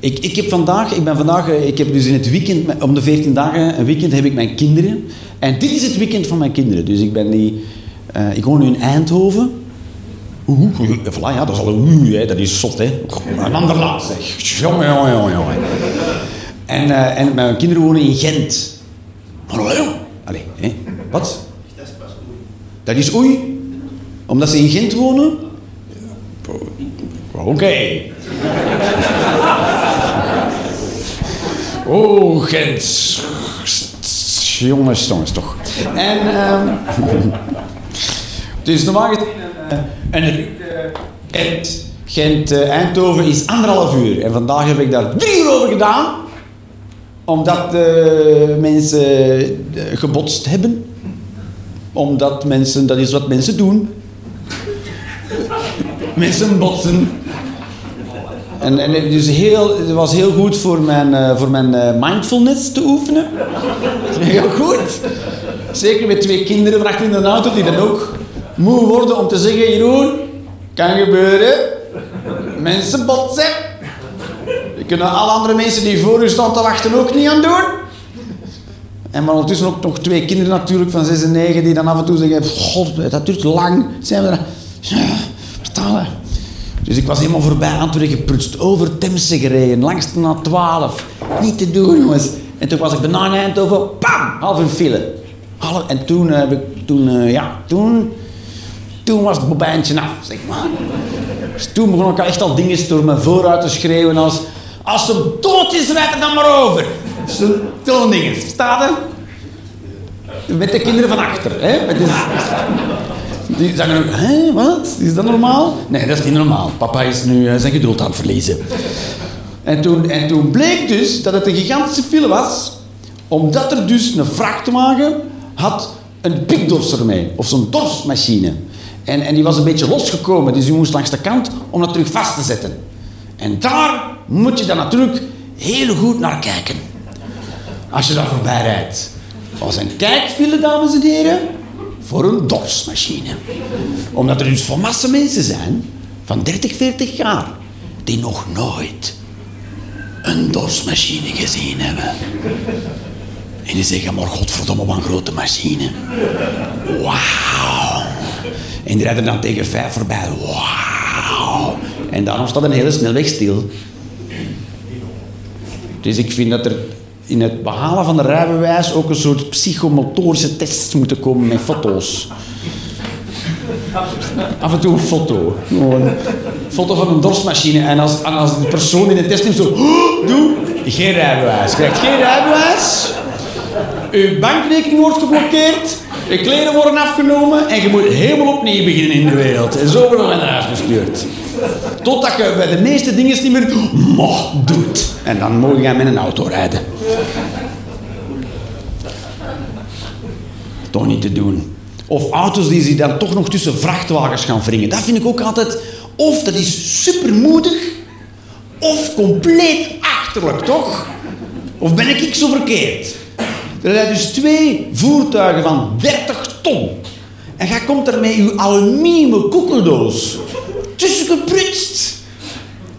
Ik, ik, heb vandaag, ik ben vandaag, eh, ik heb dus in het weekend, om de 14 dagen, een weekend heb ik mijn kinderen. En dit is het weekend van mijn kinderen. Dus ik ben die, eh, ik woon nu in Eindhoven. Oeh, voilà, ja, dat is al een oeh, hè, dat is zot, hè. Een ander land, zeg. Jongen, jongen, jongen. En, eh, en mijn kinderen wonen in Gent. Hallo. Allee, hè. Wat? Dat is oei. Omdat ze in Gent wonen? Oké. Oh, Gent. Jongens, jongens, toch. En, ehm dus normaal gezien, eh, het eh, Gent, Gent eh, Eindhoven is anderhalf uur. En vandaag heb ik daar drie uur over gedaan. Omdat mensen gebotst hebben. Omdat mensen, dat is wat mensen doen. mensen botsen. En, en is heel, het was heel goed voor mijn, eh, voor mijn eh, mindfulness te oefenen. Heel goed. Zeker met twee kinderen achter in de auto die dan ook moe worden om te zeggen: Jeroen, kan gebeuren. Mensen botsen. Je kunnen alle andere mensen die voor u staan te wachten ook niet aan doen. En maar ondertussen ook nog twee kinderen natuurlijk van 6 en 9 die dan af en toe zeggen: God, dat duurt lang. Zijn we er? Vertalen. Dus ik was helemaal voorbij Antwerpen geprutst, over Temse gereden, langs de A12. Niet te doen, jongens. En toen was ik bijna in Eindhoven, pam, half een file. En toen, eh, heb ik, toen, eh, ja, toen, toen was het bobijntje af, zeg maar. Dus toen begon ik echt al dingen door mijn vooruit te schreeuwen als... Als ze dood is, rijd dan maar over. Zo'n dingen, staat er? Met de kinderen van achter, hè. Die zeggen ook, hé, wat? Is dat normaal? Nee, dat is niet normaal. Papa is nu eh, zijn geduld aan het verliezen. En toen, en toen bleek dus dat het een gigantische file was, omdat er dus een vrachtwagen had een pikdorser mee, of zo'n dorsmachine. En, en die was een beetje losgekomen, dus die moest langs de kant om dat terug vast te zetten. En daar moet je dan natuurlijk heel goed naar kijken. Als je daar voorbij rijdt. Het was een kijkfile, dames en heren, voor een dorsmachine. Omdat er dus volwassen mensen zijn van 30, 40 jaar die nog nooit een dorsmachine gezien hebben. En die zeggen, maar godverdomme, wat een grote machine. Wauw. En die rijden dan tegen vijf voorbij. Wauw. En daarom staat een hele snelweg stil. Dus ik vind dat er in het behalen van de rijbewijs ook een soort psychomotorische tests moeten komen met foto's. Af en toe een foto. Een foto van een dorsmachine. En als, als de persoon in de test neemt zo... "Oh, doe, geen rijbewijs. Krijgt geen rijbewijs. Uw bankrekening wordt geblokkeerd. Je kleren worden afgenomen. En je moet helemaal opnieuw beginnen in de wereld. En zo worden we naar huis gestuurd. Totdat je bij de meeste dingen niet meer... Mocht doet. En dan mogen je met een auto rijden. Toch niet te doen. Of auto's die zich dan toch nog tussen vrachtwagens gaan wringen. Dat vind ik ook altijd... Of dat is supermoedig... Of compleet achterlijk, toch? Of ben ik zo verkeerd? Er zijn dus twee voertuigen van 30 ton. En jij komt er met je aluminium koekeldoos tussen geprutst.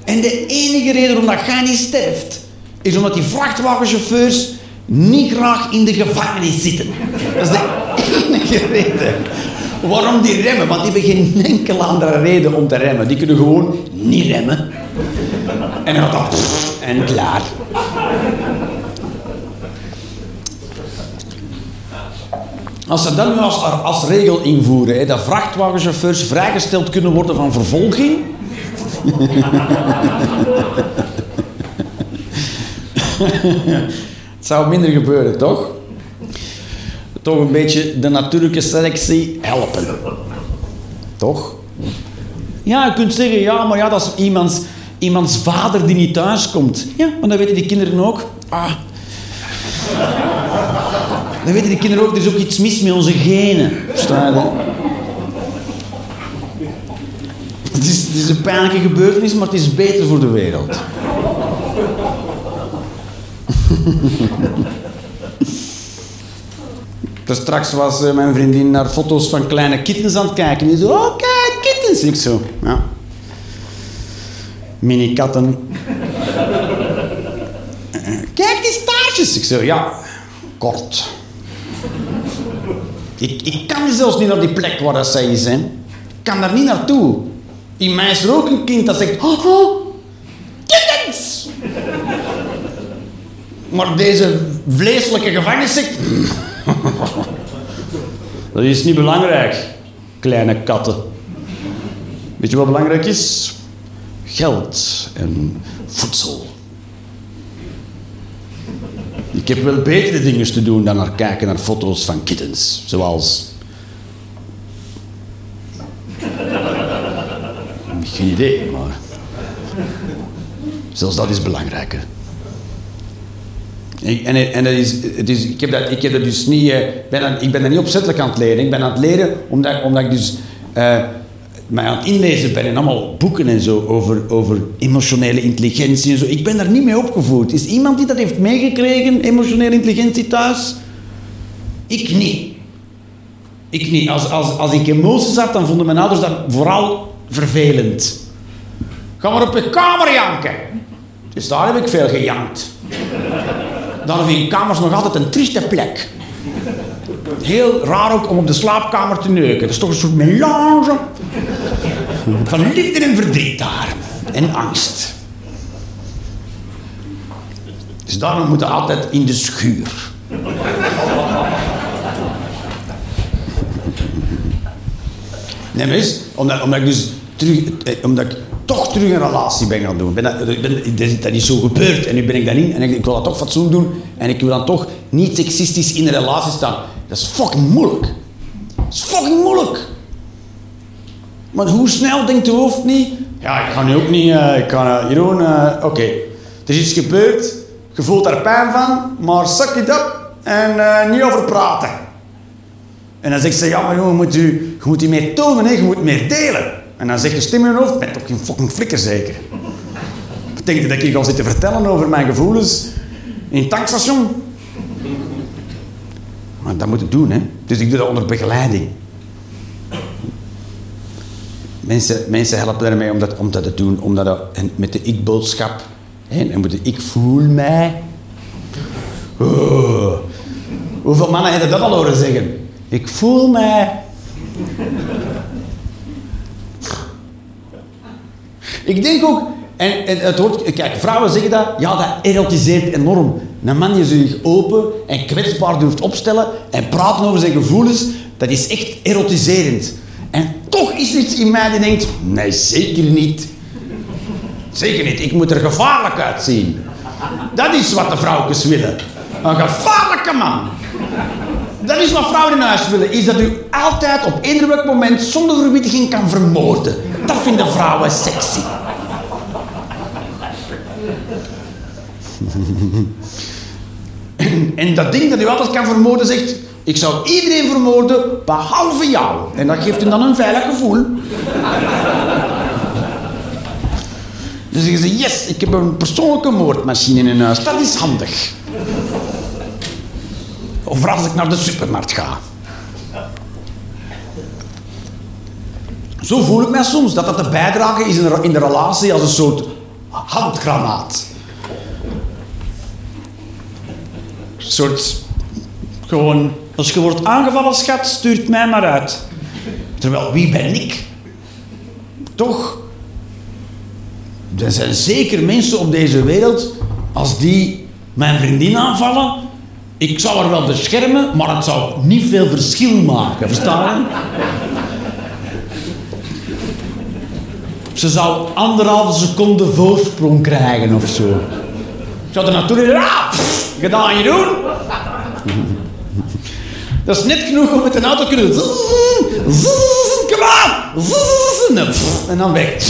En de enige reden waarom dat jij niet sterft, is omdat die vrachtwagenchauffeurs niet graag in de gevangenis zitten. Dat is de enige reden. Waarom die remmen? Want die hebben geen enkele andere reden om te remmen. Die kunnen gewoon niet remmen. En dan gaat dat en klaar. Als ze dat nu als, als regel invoeren, hè, dat vrachtwagenchauffeurs vrijgesteld kunnen worden van vervolging. Het zou minder gebeuren, toch? Toch een beetje de natuurlijke selectie helpen. Toch? Ja, je kunt zeggen, ja, maar ja, dat is iemands, iemands vader die niet thuis komt. Ja, maar dat weten die kinderen ook. Ah. Dan weten die kinderen ook, er is ook iets mis met onze genen. Versta je? Het is, het is een pijnlijke gebeurtenis, maar het is beter voor de wereld. Dus straks was eh, mijn vriendin naar foto's van kleine kittens aan het kijken. Die zo, oh kijk, kittens. Ik zo, ja. Mini-katten. Kijk die staartjes. Ik zeg, ja, kort. Ik, ik kan zelfs niet naar die plek waar dat zij is. Ik kan daar niet naartoe. In mij is er ook een kind dat zegt... Oh, oh, kittens! Maar deze vleeselijke gevangenis zegt... Dat is niet belangrijk, kleine katten. Weet je wat belangrijk is? Geld en voedsel. Ik heb wel betere dingen te doen dan naar kijken naar foto's van kittens. Zoals... Geen idee, maar... Zelfs dat is belangrijker. Ik, en en dat is, het is, ik, heb dat, ik heb dat dus niet... eh, ben ik ben dat niet opzettelijk aan het leren. Ik ben aan het leren omdat, omdat ik dus... eh, mij aan het inlezen ben en allemaal boeken en zo over, over emotionele intelligentie en zo. Ik ben daar niet mee opgevoed. Is iemand die dat heeft meegekregen, emotionele intelligentie thuis? Ik niet. Ik niet. Als, als, als ik emoties had, dan vonden mijn ouders dat vooral vervelend. Ga maar op je kamer janken. Dus daar heb ik veel gejankt. Dan vind ik kamers nog altijd een trieste plek. Heel raar ook om op de slaapkamer te neuken. Dat is toch een soort melange van liefde en verdriet daar. En angst. Dus daarom moeten we altijd in de schuur. Nee, omdat, omdat ik dus terug, eh, omdat ik toch terug een relatie ben gaan doen. Ben dat, ben, dat is zo gebeurd en nu ben ik daarin en ik, ik wil dat toch fatsoen doen en ik wil dan toch niet seksistisch in een relatie staan. Dat is fucking moeilijk. Dat is fucking moeilijk. Maar hoe snel denkt de hoofd niet? Ja, ik ga nu ook niet, eh, ik ga eh, Jeroen, eh, oké. Er is iets gebeurd, je voelt daar pijn van, maar suck it up en niet over praten. En dan zegt ze, ja maar jongen, je moet, u, je moet die meer tonen, hè? je moet meer delen. En dan zegt de stem in je hoofd, ben toch geen fucking flikker zeker? Betekent dat ik hier ga zitten vertellen over mijn gevoelens in het tankstation? Maar dat moet ik doen, hè. Dus ik doe dat onder begeleiding. Mensen, mensen helpen daarmee om dat, om dat te doen, omdat dat, met de ik-boodschap. En moet ik voel mij. Oh. Hoeveel mannen hebben dat al horen zeggen? Ik voel mij. Ik denk ook, en, het wordt, kijk, vrouwen zeggen dat, ja, dat erotiseert enorm. Een man die zich open en kwetsbaar durft opstellen en praten over zijn gevoelens, dat is echt erotiserend. Toch is iets in mij die denkt, nee, zeker niet. Zeker niet, ik moet er gevaarlijk uitzien. Dat is wat de vrouwtjes willen. Een gevaarlijke man. Dat is wat vrouwen in huis willen, is dat u altijd op eender welk moment zonder verwittiging kan vermoorden. Dat vinden vrouwen sexy. En dat ding dat u altijd kan vermoorden zegt, ik zou iedereen vermoorden behalve jou. En dat geeft u dan een veilig gevoel. Dan zeggen ze, yes, ik heb een persoonlijke moordmachine in huis. Dat is handig. Of als ik naar de supermarkt ga. Zo voel ik mij soms, dat dat de bijdrage is in de relatie als een soort handgranaat. Een soort, gewoon, als je wordt aangevallen, schat, stuurt mij maar uit. Terwijl, wie ben ik? Toch? Er zijn zeker mensen op deze wereld, als die mijn vriendin aanvallen, ik zou haar wel beschermen, maar het zou niet veel verschil maken, verstaan je? Ze zou anderhalve seconde voorsprong krijgen of zo. Ik zou er naartoe rennen, ah, gedaan Jeroen. Dat is net genoeg om met een auto te kunnen... Kom aan! En dan weg.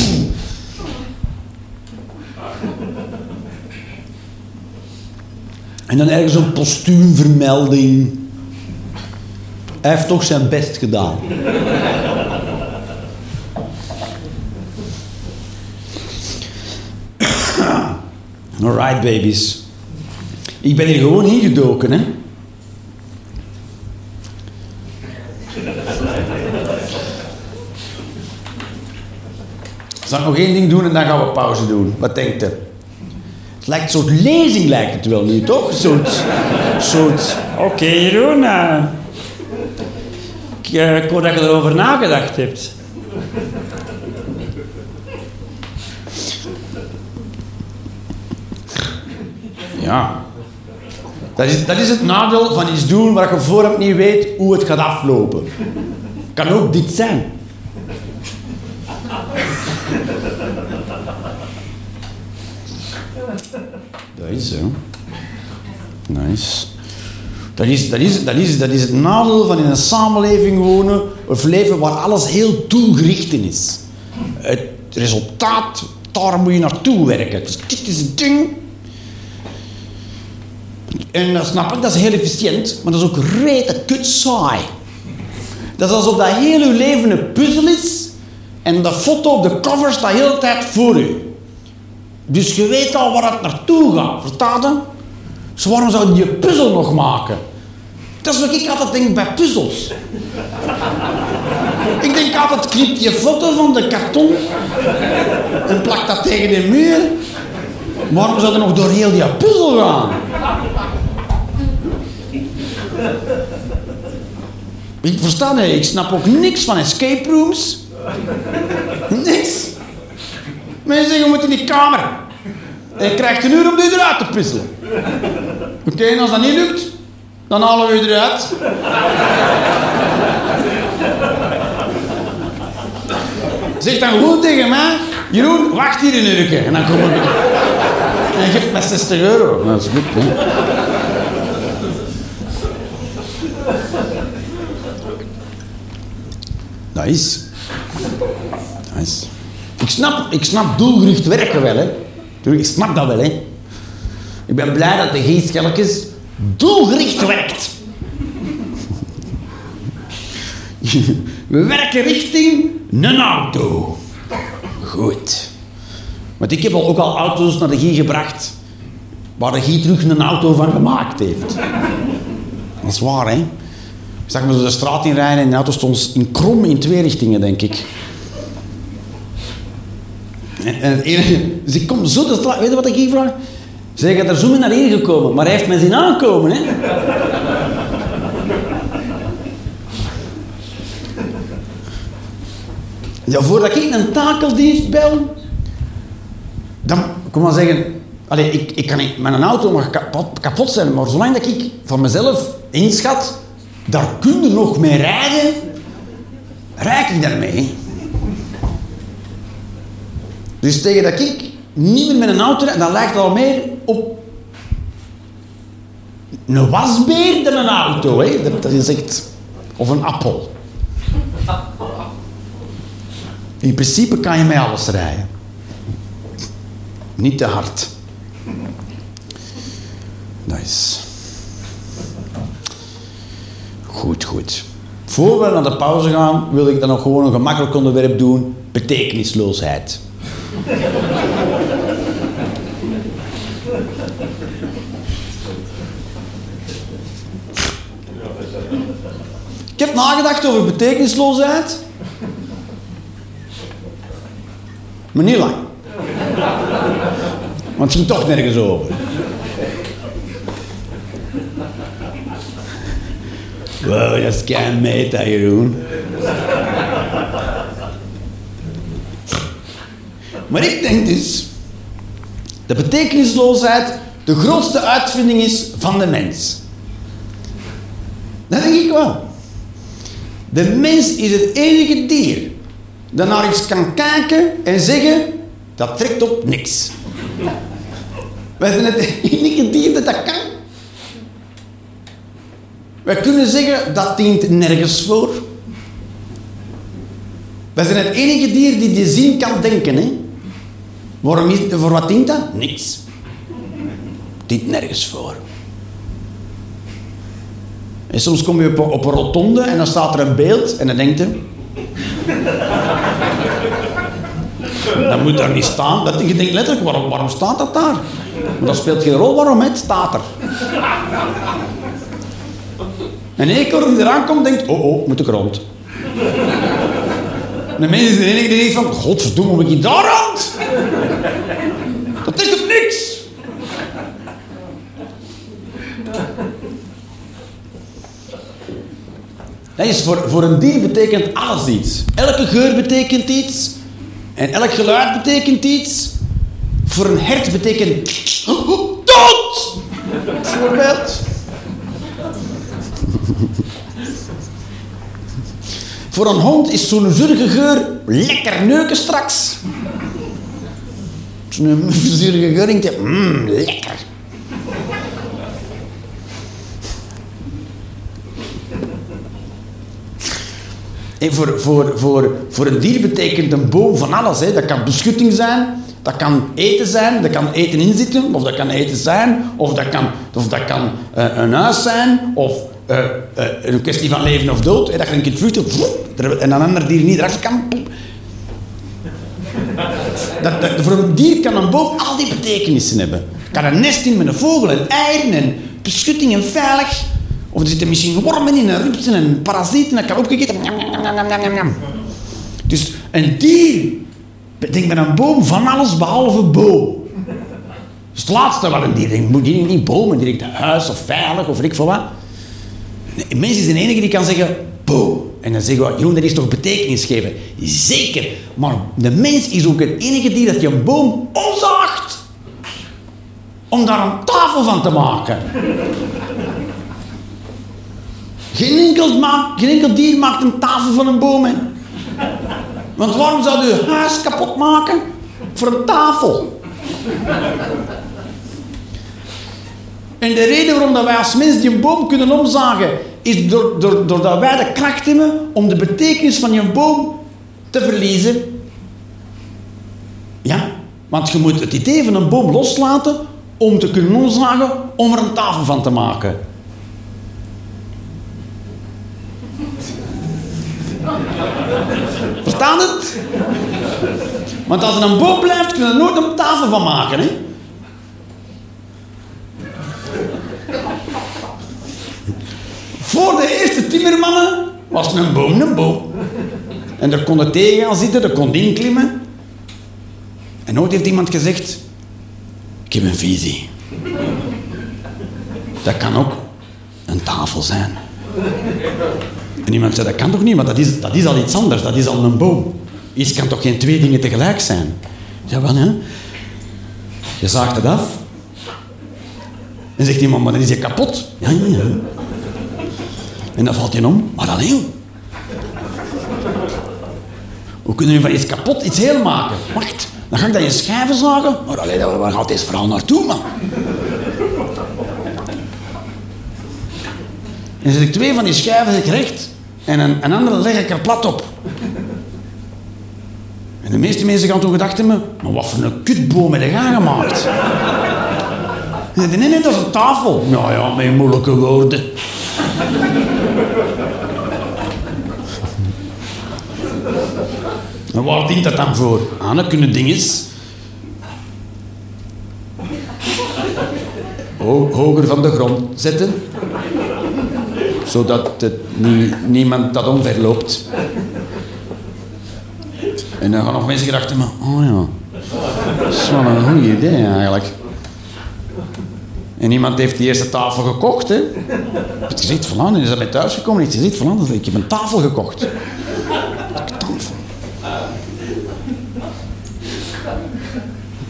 En dan ergens een postuumvermelding. Hij heeft toch zijn best gedaan. Alright, babies. Ik ben hier gewoon ingedoken, hè. Zal ik nog één ding doen en dan gaan we pauze doen? Wat denkt u? Het lijkt een soort lezing, lijkt het wel nu, toch? Een soort... soort... Oké, Jeroen. eh, ik, eh, ik hoor dat je erover nagedacht hebt. Ja. Dat is, dat is het nadeel van iets doen waar je vooraf niet weet hoe het gaat aflopen. Kan ook dit zijn. Is zo. Nice. Dat is, dat, is, dat, is, dat is het nadeel van in een samenleving wonen of leven waar alles heel doelgericht in is. Het resultaat, daar moet je naartoe werken. Dus dit is het ding. En dat snap ik, dat is heel efficiënt, maar dat is ook rete kut saai. Dat is alsof dat heel uw leven een puzzel is en de foto op de cover staat de hele tijd voor u. Dus je weet al waar het naartoe gaat, verstaat je? Dus waarom zou je puzzel nog maken? Dat is wat ik altijd denk bij puzzels. ik denk altijd, knip je foto van de karton en plak dat tegen de muur. Waarom zou je nog door heel die puzzel gaan? Ik versta het, ik snap ook niks van escape rooms. Niks. Mensen zeggen, je moet in die kamer. En je krijgt een uur om die eruit te puzzelen. Oké, en als dat niet lukt, dan halen we je eruit. Zeg dan gewoon tegen mij, Jeroen, wacht hier een uurtje. En dan kom ik. En geef me 60 euro. Dat is goed, hè. Nice. Snap, ik snap doelgericht werken wel, hè. Ik snap dat wel, hè. Ik ben blij dat de geestkelkens doelgericht werkt. We werken richting een auto. Goed. Want ik heb ook al auto's naar de Guy gebracht waar de Guy terug een auto van gemaakt heeft. Dat is waar, hè? Ik zag me zo de straat inrijden en de auto stond in krom in twee richtingen, denk ik. En, het. Dus ik kom zo de straat... Weet je wat ik hier vraag? Zeg, je er zo mee naar hier gekomen, maar hij heeft mij zien aankomen, hè? Ja, voordat ik een takeldienst bel, dan kom maar zeggen... Allee, ik, ik kan niet... Mijn auto mag kapot, kapot zijn, maar zolang dat ik van mezelf inschat... Daar kun je nog mee rijden, rijd ik daarmee. Dus tegen dat ik niet meer met een auto rijd, dan lijkt al meer op een wasbeer dan een auto. Hè? Dat, dat is echt... Of een appel. In principe kan je met alles rijden. Niet te hard. Nice. Goed, goed. Voor we naar de pauze gaan, wil ik dan nog gewoon een gemakkelijk onderwerp doen. Betekenisloosheid. Ik heb nagedacht over betekenisloosheid. Maar niet lang. Want het ging toch nergens over. Wow, dat is kei meta, Jeroen. Maar ik denk dus dat betekenisloosheid de grootste uitvinding is van de mens. Dat denk ik wel. De mens is het enige dier dat naar iets kan kijken en zeggen, dat trekt op niks. Wij zijn het enige dier dat dat kan. Wij kunnen zeggen, dat dient nergens voor. Wij zijn het enige dier die de zin kan denken. Hè? Waarom is, voor wat dient dat? Niks. Dient nergens voor. En soms kom je op, op een rotonde en dan staat er een beeld en dan denkt je... Dat moet daar niet staan. Dat, je denkt letterlijk, waarom, staat dat daar? Dat speelt geen rol waarom het staat er. En één keer die eraan komt, denkt, oh oh, moet ik rond. De mens is de enige die denkt van, godverdomme, moet ik daar rond? Dat is toch niks? Nee, voor, voor een dier betekent alles iets. Elke geur betekent iets. En elk geluid betekent iets. Voor een hert betekent... Dood! Bijvoorbeeld. Voor een hond is zo'n zurige geur lekker neuken straks. Geur denkt je, mmm, lekker. En voor, voor, voor, voor een dier betekent een boom van alles. Hè. Dat kan beschutting zijn, dat kan eten zijn, dat kan eten inzitten, of dat kan eten zijn, of dat kan, of dat kan uh, een huis zijn, of uh, uh, een kwestie van leven of dood. Hè. Dat je een keer vluchten en een ander dier niet erachter kan. Dat, dat, voor een dier kan een boom al die betekenissen hebben. kan een nest in met een vogel en eieren en beschutting en veilig. Of er zitten misschien wormen in en rupsen en parasieten. Dat kan opgegeten. Dus een dier bedenkt met een boom van alles behalve boom. Dus het laatste wat een dier denkt. Die denkt niet bomen, die denkt huis of veilig of ik veel wat. Een mens is de enige die kan zeggen boom. En dan zeggen we, Jeroen, dat is toch betekenis geven? Zeker. Maar de mens is ook het enige dier dat je een boom omzaagt. Om daar een tafel van te maken. Geen enkel, geen dier maakt een tafel van een boom. Hè. Want waarom zou je huis kapot maken? Voor een tafel. En de reden waarom dat wij als mens die een boom kunnen omzagen, is door, door, doordat wij de kracht hebben om de betekenis van je boom te verliezen. Ja, want je moet het idee van een boom loslaten om te kunnen omzagen om er een tafel van te maken. Verstaan het? Want als er een boom blijft, kun je er nooit een tafel van maken. Hè? Voor de eerste timmermannen was een boom een boom. En er kon er tegen gaan zitten, er kon inklimmen. En nooit heeft iemand gezegd: Ik heb een visie. Dat kan ook een tafel zijn. En iemand zei, dat kan toch niet, want dat is, dat is al iets anders, dat is al een boom. Iets kan toch geen twee dingen tegelijk zijn? Ja, wel hè. Je zaagt het af. En zegt iemand, maar dan is je kapot. Ja, ja, ja. En dan valt je om. Maar alleen. Hoe kunnen we van iets kapot iets heel maken? Wacht, dan ga ik dat je schijven zagen. Maar alleen, waar gaat deze vrouw naartoe, man? En dan zet ik twee van die schijven recht en een, andere leg ik er plat op. En de meeste mensen gaan toen gedacht hebben, maar wat voor een kutboom heb je gemaakt? En nee, nee, dat is een tafel. Nou ja, met moeilijke woorden. En waar dient dat dan voor? Ah, dan kunnen dinges hoger van de grond zetten zodat niemand dat omverloopt. En dan gaan nog mensen gedachten, maar, oh ja, dat is wel een goed idee eigenlijk. En iemand heeft die eerste tafel gekocht, hè. Het gezegd van en is dat bij thuis gekomen en heeft gezegd van ik heb een tafel gekocht. Tafel.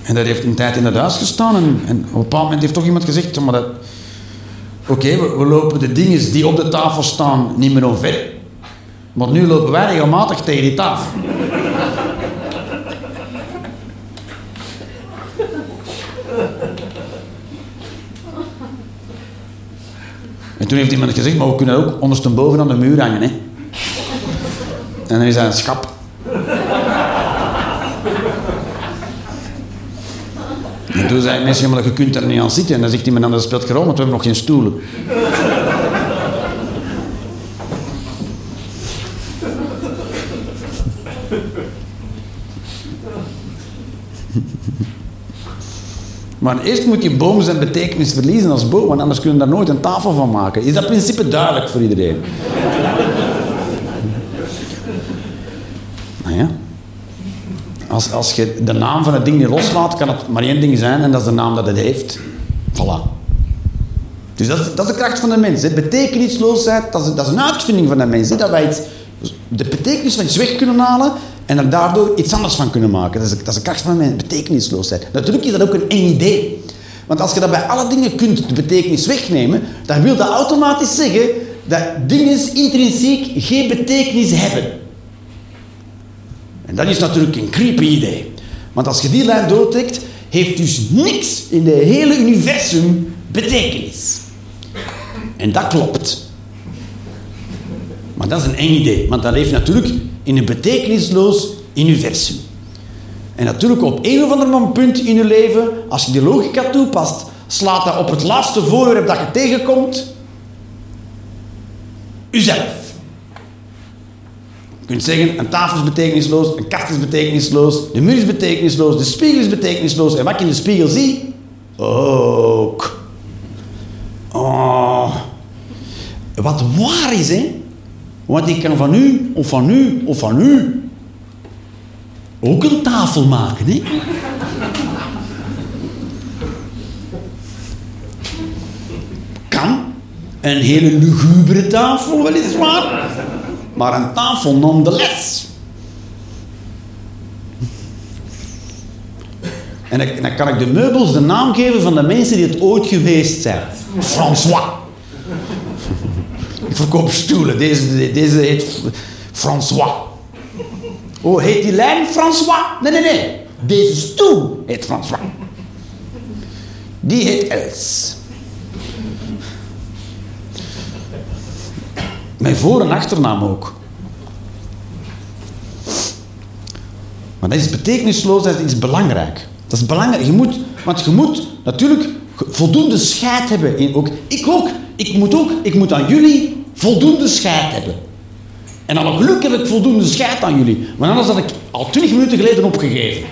En dat heeft een tijd in het huis gestaan en, op een bepaald moment heeft toch iemand gezegd, maar dat, Oké, we, lopen de dingen die op de tafel staan niet meer omver. Maar nu lopen wij regelmatig tegen die tafel. Toen heeft iemand gezegd, maar we kunnen ook ondersteboven aan de muur hangen. Hè? En dan is dat een schap. En toen zei mensen, je kunt er niet aan zitten. En dan zegt iemand, dan speelt gewoon, want we hebben nog geen stoelen. Maar eerst moet je boom zijn betekenis verliezen als boom, want anders kunnen we daar nooit een tafel van maken. Is dat principe duidelijk voor iedereen? nou ja. Als, als je de naam van het ding niet loslaat, kan het maar één ding zijn en dat is de naam dat het heeft. Voilà. Dus dat is, dat de kracht van de mens. Hè. Betekenisloosheid, dat is, dat is een uitvinding van de mens. Dat wij iets, de betekenis van iets weg kunnen halen en er daardoor iets anders van kunnen maken. Dat is, dat is de kracht van mens, betekenisloosheid. Natuurlijk is dat ook een eng idee. Want als je dat bij alle dingen kunt, de betekenis wegnemen, dan wil dat automatisch zeggen dat dingen intrinsiek geen betekenis hebben. En dat is natuurlijk een creepy idee. Want als je die lijn doortrekt, heeft dus niks in het hele universum betekenis. En dat klopt. Maar dat is een eng idee, want dat leeft natuurlijk in een betekenisloos universum. En natuurlijk op een of ander punt in je leven, als je die logica toepast, slaat dat op het laatste voorwerp dat je tegenkomt, uzelf. Je kunt zeggen, een tafel is betekenisloos, een kast is betekenisloos, de muur is betekenisloos, de spiegel is betekenisloos. En wat je in de spiegel ziet, ook. Oh. Wat waar is, hè? Want ik kan van u, of van u, of van u ook een tafel maken, hè? Kan. Een hele lugubere tafel, weliswaar. Maar een tafel nonetheless. En dan kan ik de meubels de naam geven van de mensen die het ooit geweest zijn. François. Ik verkoop stoelen. Deze, deze heet François. Oh, heet die lijn François? Nee, nee, nee. Deze stoel heet François. Die heet Els. Mijn voor- en achternaam ook. Maar dat is betekenisloos, dat is belangrijk. Dat is belangrijk. Je moet, want je moet natuurlijk voldoende scheid hebben. In, ook, ik ook. Ik moet ook. Ik moet aan jullie voldoende scheid hebben. En al geluk heb ik voldoende scheid aan jullie. Maar anders had ik al twintig minuten geleden opgegeven.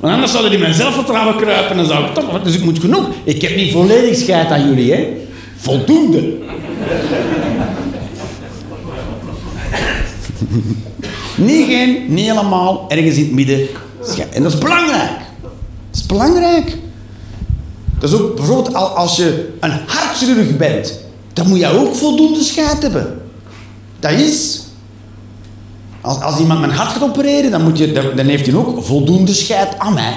Want anders zouden die mijn zelfvertrouwen kruipen en zou ik toch... Dus ik moet genoeg. Ik heb niet volledig scheid aan jullie, hè. Voldoende. niet geen, niet helemaal, ergens in het midden. En dat is belangrijk. Dat is belangrijk. Dat is ook bijvoorbeeld als je een hartchirurg bent, dan moet je ook voldoende scheid hebben. Dat is. Als, als iemand mijn hart gaat opereren, dan, moet je, dan, heeft hij ook voldoende scheid aan mij.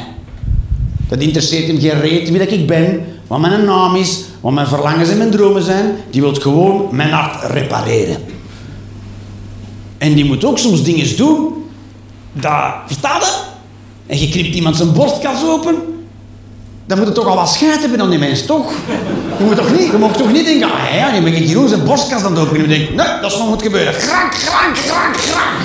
Dat interesseert hem geen reet wie dat ik ben, wat mijn naam is, wat mijn verlangens en mijn dromen zijn. Die wil gewoon mijn hart repareren. En die moet ook soms dingen doen. Dat, verstaat? En je knipt iemand zijn borstkas open. Dan moet het toch al wat scheid hebben dan die mens, toch? Je moet toch niet, je mag toch niet denken, ah ja, nu ben ik hier zijn borstkas aan het openen. En je denkt, nee, dat is nog wat gebeuren. Grank, grank, grank, grank.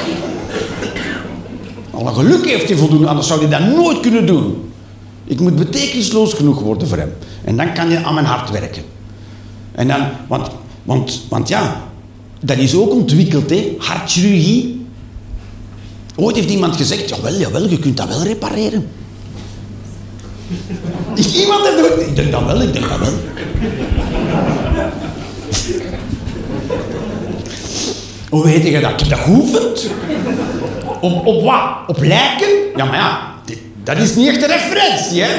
Al geluk heeft hij voldoende, anders zou hij dat nooit kunnen doen. Ik moet betekenisloos genoeg worden voor hem. En dan kan je aan mijn hart werken. En dan, want, want, want ja, dat is ook ontwikkeld, hè, hartchirurgie. Ooit heeft iemand gezegd, jawel, jawel, je kunt dat wel repareren. Is iemand dat doet? Ik denk dat wel, ik denk dat wel. Hoe weet je dat? Ik heb dat geoefend. Op, op wat? Op lijken? Ja, maar ja, dat is niet echt een referentie, hè?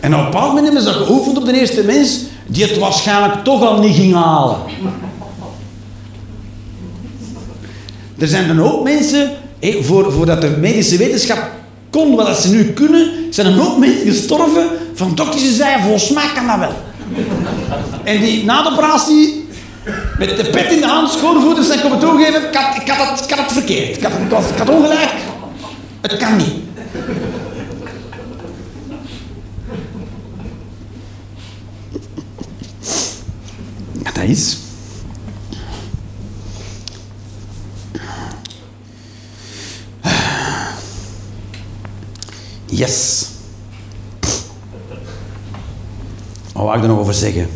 En op een bepaald moment hebben ze dat geoefend op de eerste mens die het waarschijnlijk toch al niet ging halen. Er zijn dan ook mensen, voor, voordat de medische wetenschap kon wat ze nu kunnen, zijn er ook mensen gestorven van dokters die zeiden, volgens mij kan dat wel. En die na de operatie met de pet in de hand, schoonvoeters en komen toegeven, ik had, ik, had het, ik had het verkeerd. Ik had, ik, had, ik had ongelijk. Het kan niet. Dat is. Yes. Wat wou ik er nog over zeggen?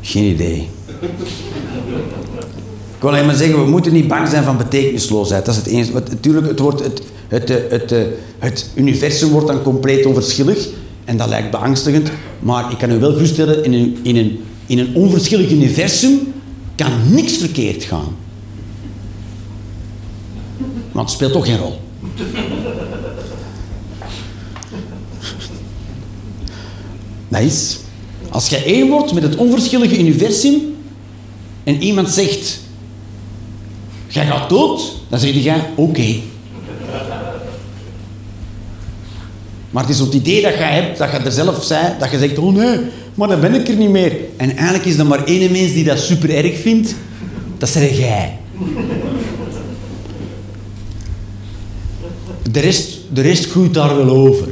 Geen idee. Ik wil alleen maar zeggen, we moeten niet bang zijn van betekenisloosheid. Dat is het enige. Natuurlijk, het, wordt, het, het, het, het, universum wordt dan compleet onverschillig. En dat lijkt beangstigend, maar ik kan u wel geruststellen, in in een, in een onverschillig universum kan niks verkeerd gaan. Want het speelt toch geen rol. Dat is, als je één wordt met het onverschillige universum en iemand zegt, jij gaat dood, dan zeg je, oké. Maar het is het idee dat je hebt, dat je er zelf zei, dat je zegt, oh nee, maar dan ben ik er niet meer. En eigenlijk is er maar één mens die dat super erg vindt, dat zeg jij. De rest, de rest groeit daar wel over.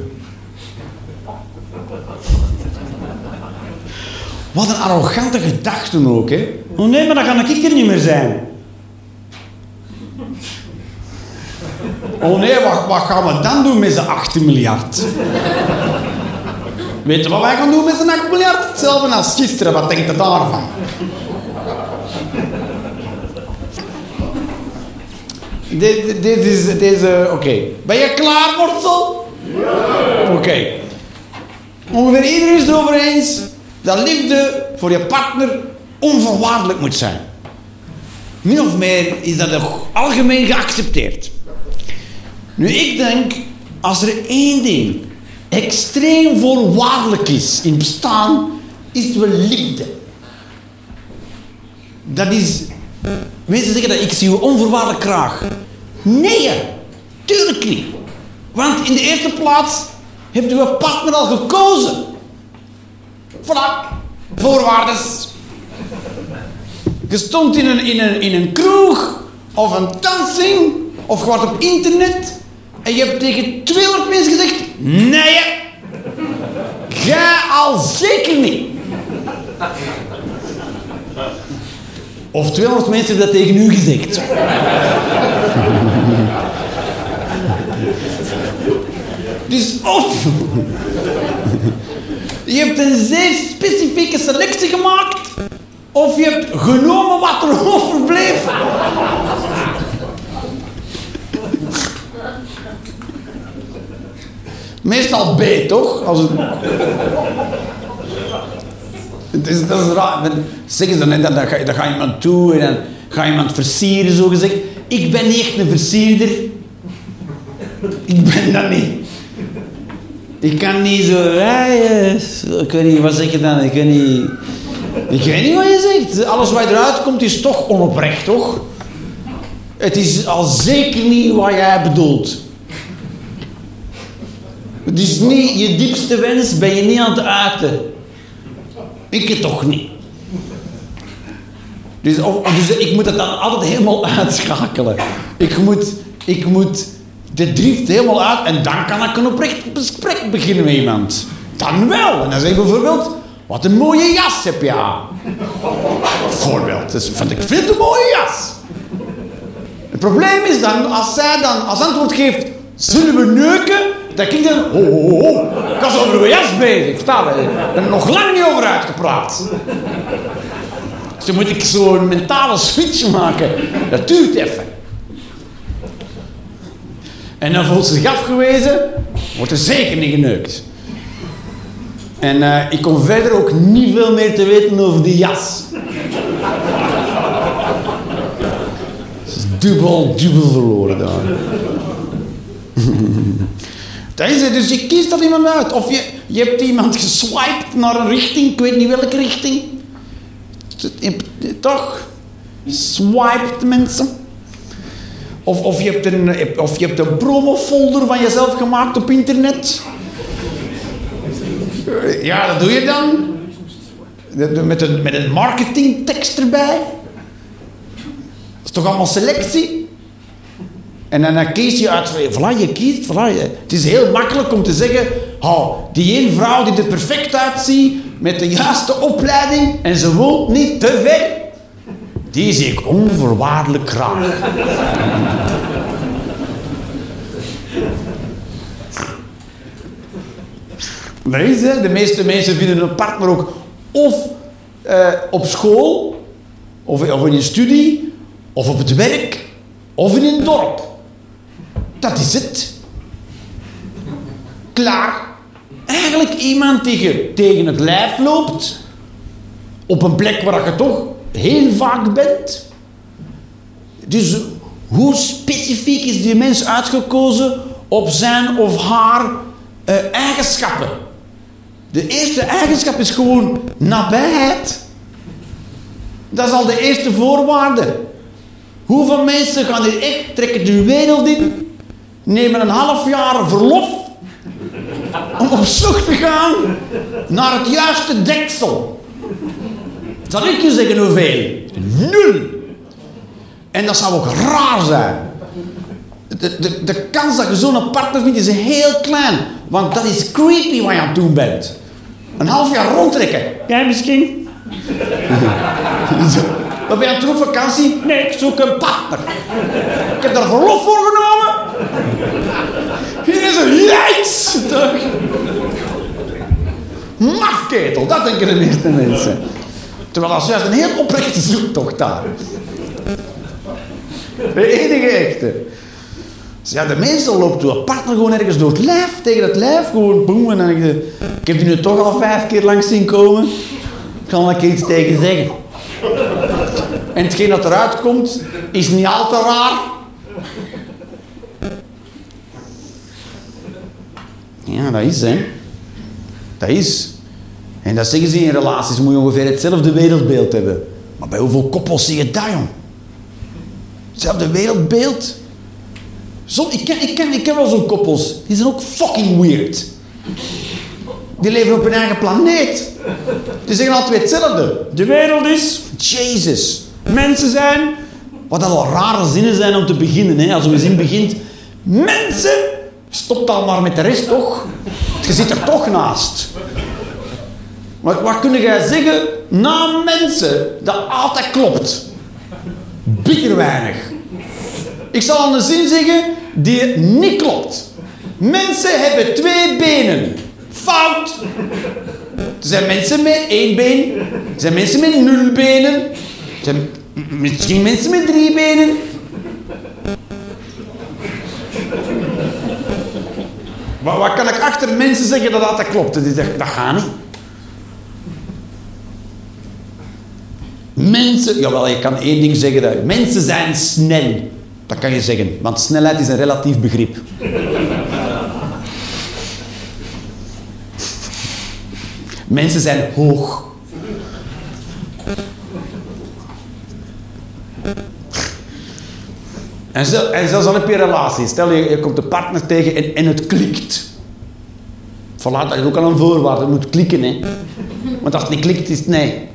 Wat een arrogante gedachten ook, hè. Oh nee, maar dan ga ik er niet meer zijn. Oh nee, wat, wat gaan we dan doen met z'n 18 miljard? Weet je wat wij gaan doen met z'n 8 miljard? Hetzelfde als gisteren, wat denkt je daarvan? Dit, dit is, deze, oké. Ben je klaar, Mortsel? Ja. Oké. Ongeveer iedereen is het erover eens dat liefde voor je partner onvoorwaardelijk moet zijn. Min of meer is dat algemeen geaccepteerd. Nu, ik denk, als er één ding extreem voorwaardelijk is in bestaan, is wel liefde. Dat is... Mensen zeggen dat ik zie je onvoorwaardelijk graag. Nee, tuurlijk niet. Want in de eerste plaats hebt uw partner al gekozen. Voilà, voorwaardes. Je stond in een, in, een, in een kroeg of een dancing of wordt op internet en je hebt tegen 200 mensen gezegd: Nee, ga al zeker niet. Of 200 mensen hebben dat tegen u gezegd. Dus of je hebt een zeer specifieke selectie gemaakt, of je hebt genomen wat er overbleef. Meestal B, toch? Als het... het is, dat is raar. Zeggen ze dan, dan, dan, ga, dan ga iemand toe en dan ga iemand versieren, zo gezegd. Ik ben niet echt een versierder. Ik ben dat niet. Ik kan niet zo... ik weet niet, wat zeg je dan? Ik weet niet... Ik weet niet wat je zegt. Alles wat eruit komt is toch onoprecht, toch? Het is al zeker niet wat jij bedoelt. Is niet je diepste wens, ben je niet aan het uiten. Ik het toch niet. Dus, of, dus ik moet het dan altijd helemaal uitschakelen. Ik moet, ik moet de drift helemaal uit en dan kan ik een oprecht gesprek beginnen met iemand. Dan wel. En dan zeg ik bijvoorbeeld, wat een mooie jas heb je aan. Bijvoorbeeld. Dus vind ik veel te mooie jas. Het probleem is dan, als zij dan als antwoord geeft, zullen we neuken? Dan ik dan, oh, oh, oh. Ik was over mijn jas bezig? Ik nog lang niet over uitgepraat. Dus dan moet ik zo'n mentale switch maken. Dat duurt even. En dan voelt ze zich afgewezen, wordt er zeker niet geneukt. En uh, ik kom verder ook niet veel meer te weten over die jas. Is dubbel, dubbel verloren daar. Is dus je kiest dat iemand uit. Of je, je hebt iemand geswiped naar een richting, ik weet niet welke richting. Toch? Swiped mensen. Of, of, je hebt een, of je hebt een promofolder van jezelf gemaakt op internet. Ja, dat doe je dan. Met een, met een marketingtekst erbij. Dat is toch allemaal selectie? En dan kies je uit, voilà, je kiest, voilà. Het is heel makkelijk om te zeggen, oh, die één vrouw die er perfect uitziet, met de juiste opleiding, en ze woont niet te ver, die zie ik onvoorwaardelijk graag. Nee, de meeste mensen vinden een partner ook of uh, op school, of, of in je studie, of op het werk, of in een dorp. Dat is het. Klaar. Eigenlijk iemand die je tegen het lijf loopt, op een plek waar je toch heel vaak bent. Dus hoe specifiek is die mens uitgekozen op zijn of haar eh, eigenschappen? De eerste eigenschap is gewoon nabijheid. Dat is al de eerste voorwaarde. Hoeveel mensen gaan hier echt trekken de wereld in, nemen een half jaar verlof om op zoek te gaan naar het juiste deksel? Zal ik je zeggen hoeveel? Nul. En dat zou ook raar zijn. De, de, de kans dat je zo'n partner vindt is heel klein. Want dat is creepy wat je aan het doen bent. Een half jaar rondtrekken. Jij misschien? Wat ben je aan het doen op vakantie? Nee, ik zoek een partner. Ik heb daar verlof voor genomen. Is een jijts. Mafketel, dat denken de meeste mensen. Terwijl dat is juist een heel oprechte zoektocht daar. De enige echte. Dus ja, de meestal loopt uw partner gewoon ergens door het lijf, tegen het lijf, gewoon boem. En dan je, ik heb die nu toch al vijf keer langs zien komen. Ik kan er iets tegen zeggen. En hetgeen dat eruit komt, is niet al te raar. Ja, dat is, hè. Dat is. En dat zeggen ze in relaties, moet je ongeveer hetzelfde wereldbeeld hebben. Maar bij hoeveel koppels zie je dat, jong? Hetzelfde wereldbeeld. Zo, ik, ken, ik, ken, ik ken wel zo'n koppels. Die zijn ook fucking weird. Die leven op hun eigen planeet. Die zeggen altijd hetzelfde. De wereld is... Jezus. Mensen zijn... Wat al rare zinnen zijn om te beginnen. Hè? Als een zin begint... Mensen... Stop al maar met de rest, toch? Je zit er toch naast. Maar wat kun jij zeggen na mensen dat altijd klopt? Bitter weinig. Ik zal een zin zeggen die niet klopt. Mensen hebben twee benen. Fout. Er zijn mensen met één been. Er zijn mensen met nul benen. Er zijn misschien mensen met drie benen. Maar wat kan ik achter mensen zeggen dat dat klopt? Dat, dat gaat niet. Mensen, jawel, je kan één ding zeggen. Dat, mensen zijn snel. Dat kan je zeggen, want snelheid is een relatief begrip. Mensen zijn hoog. En, zelfs al heb je relatie. Stel je, je komt een partner tegen en, en het klikt. Voilà, dat is ook al een voorwaarde. Het moet klikken, hè. Want als het niet klikt, is het nee.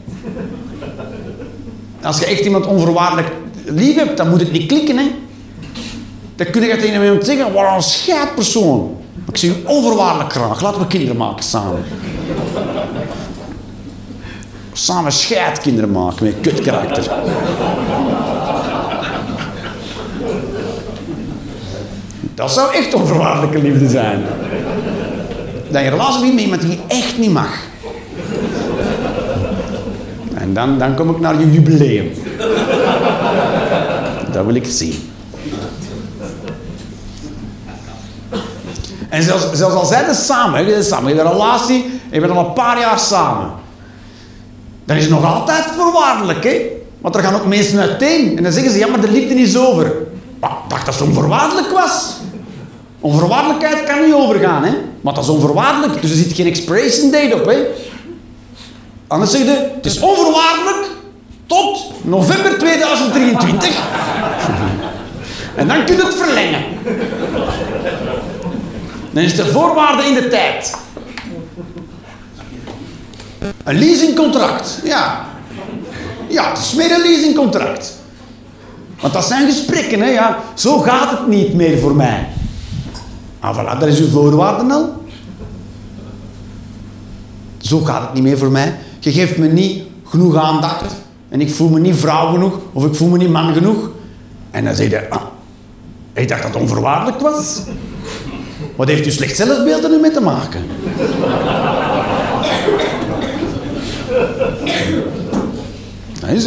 Als je echt iemand onvoorwaardelijk lief hebt, dan moet het niet klikken, hè. Dan kun je tegen iemand zeggen, wat een scheidpersoon. Ik zie u onvoorwaardelijk graag. Laten we kinderen maken samen. Samen scheidkinderen maken met kut Dat zou echt onvoorwaardelijke liefde zijn. Dat je relatie vindt met iemand die je echt niet mag. En dan, dan kom ik naar je jubileum. Dat wil ik zien. En zelfs, zelfs al zijn ze samen, je samen, hebt een relatie, je bent al een paar jaar samen. Dan is het nog altijd voorwaardelijk, hè? Want er gaan ook mensen uiteen. En dan zeggen ze, ja, maar de liefde is over. Ik dacht dat het onvoorwaardelijk was. Onvoorwaardelijkheid kan niet overgaan, hè? Maar dat is onvoorwaardelijk, dus er zit geen expiration date op, hè? Anders zeg je, het is onvoorwaardelijk tot november 2023. en dan kun je het verlengen. Dan is de voorwaarde in de tijd. Een leasingcontract, ja. Ja, het is meer een leasingcontract. Want dat zijn gesprekken, hè, ja. Zo gaat het niet meer voor mij. Ah, voilà, dat is uw voorwaarde al. Zo gaat het niet meer voor mij. Je geeft me niet genoeg aandacht. En ik voel me niet vrouw genoeg. Of ik voel me niet man genoeg. En dan zeg je, ah, ik dacht dat het onvoorwaardelijk was. Wat heeft u slecht zelfbeeld er nu mee te maken?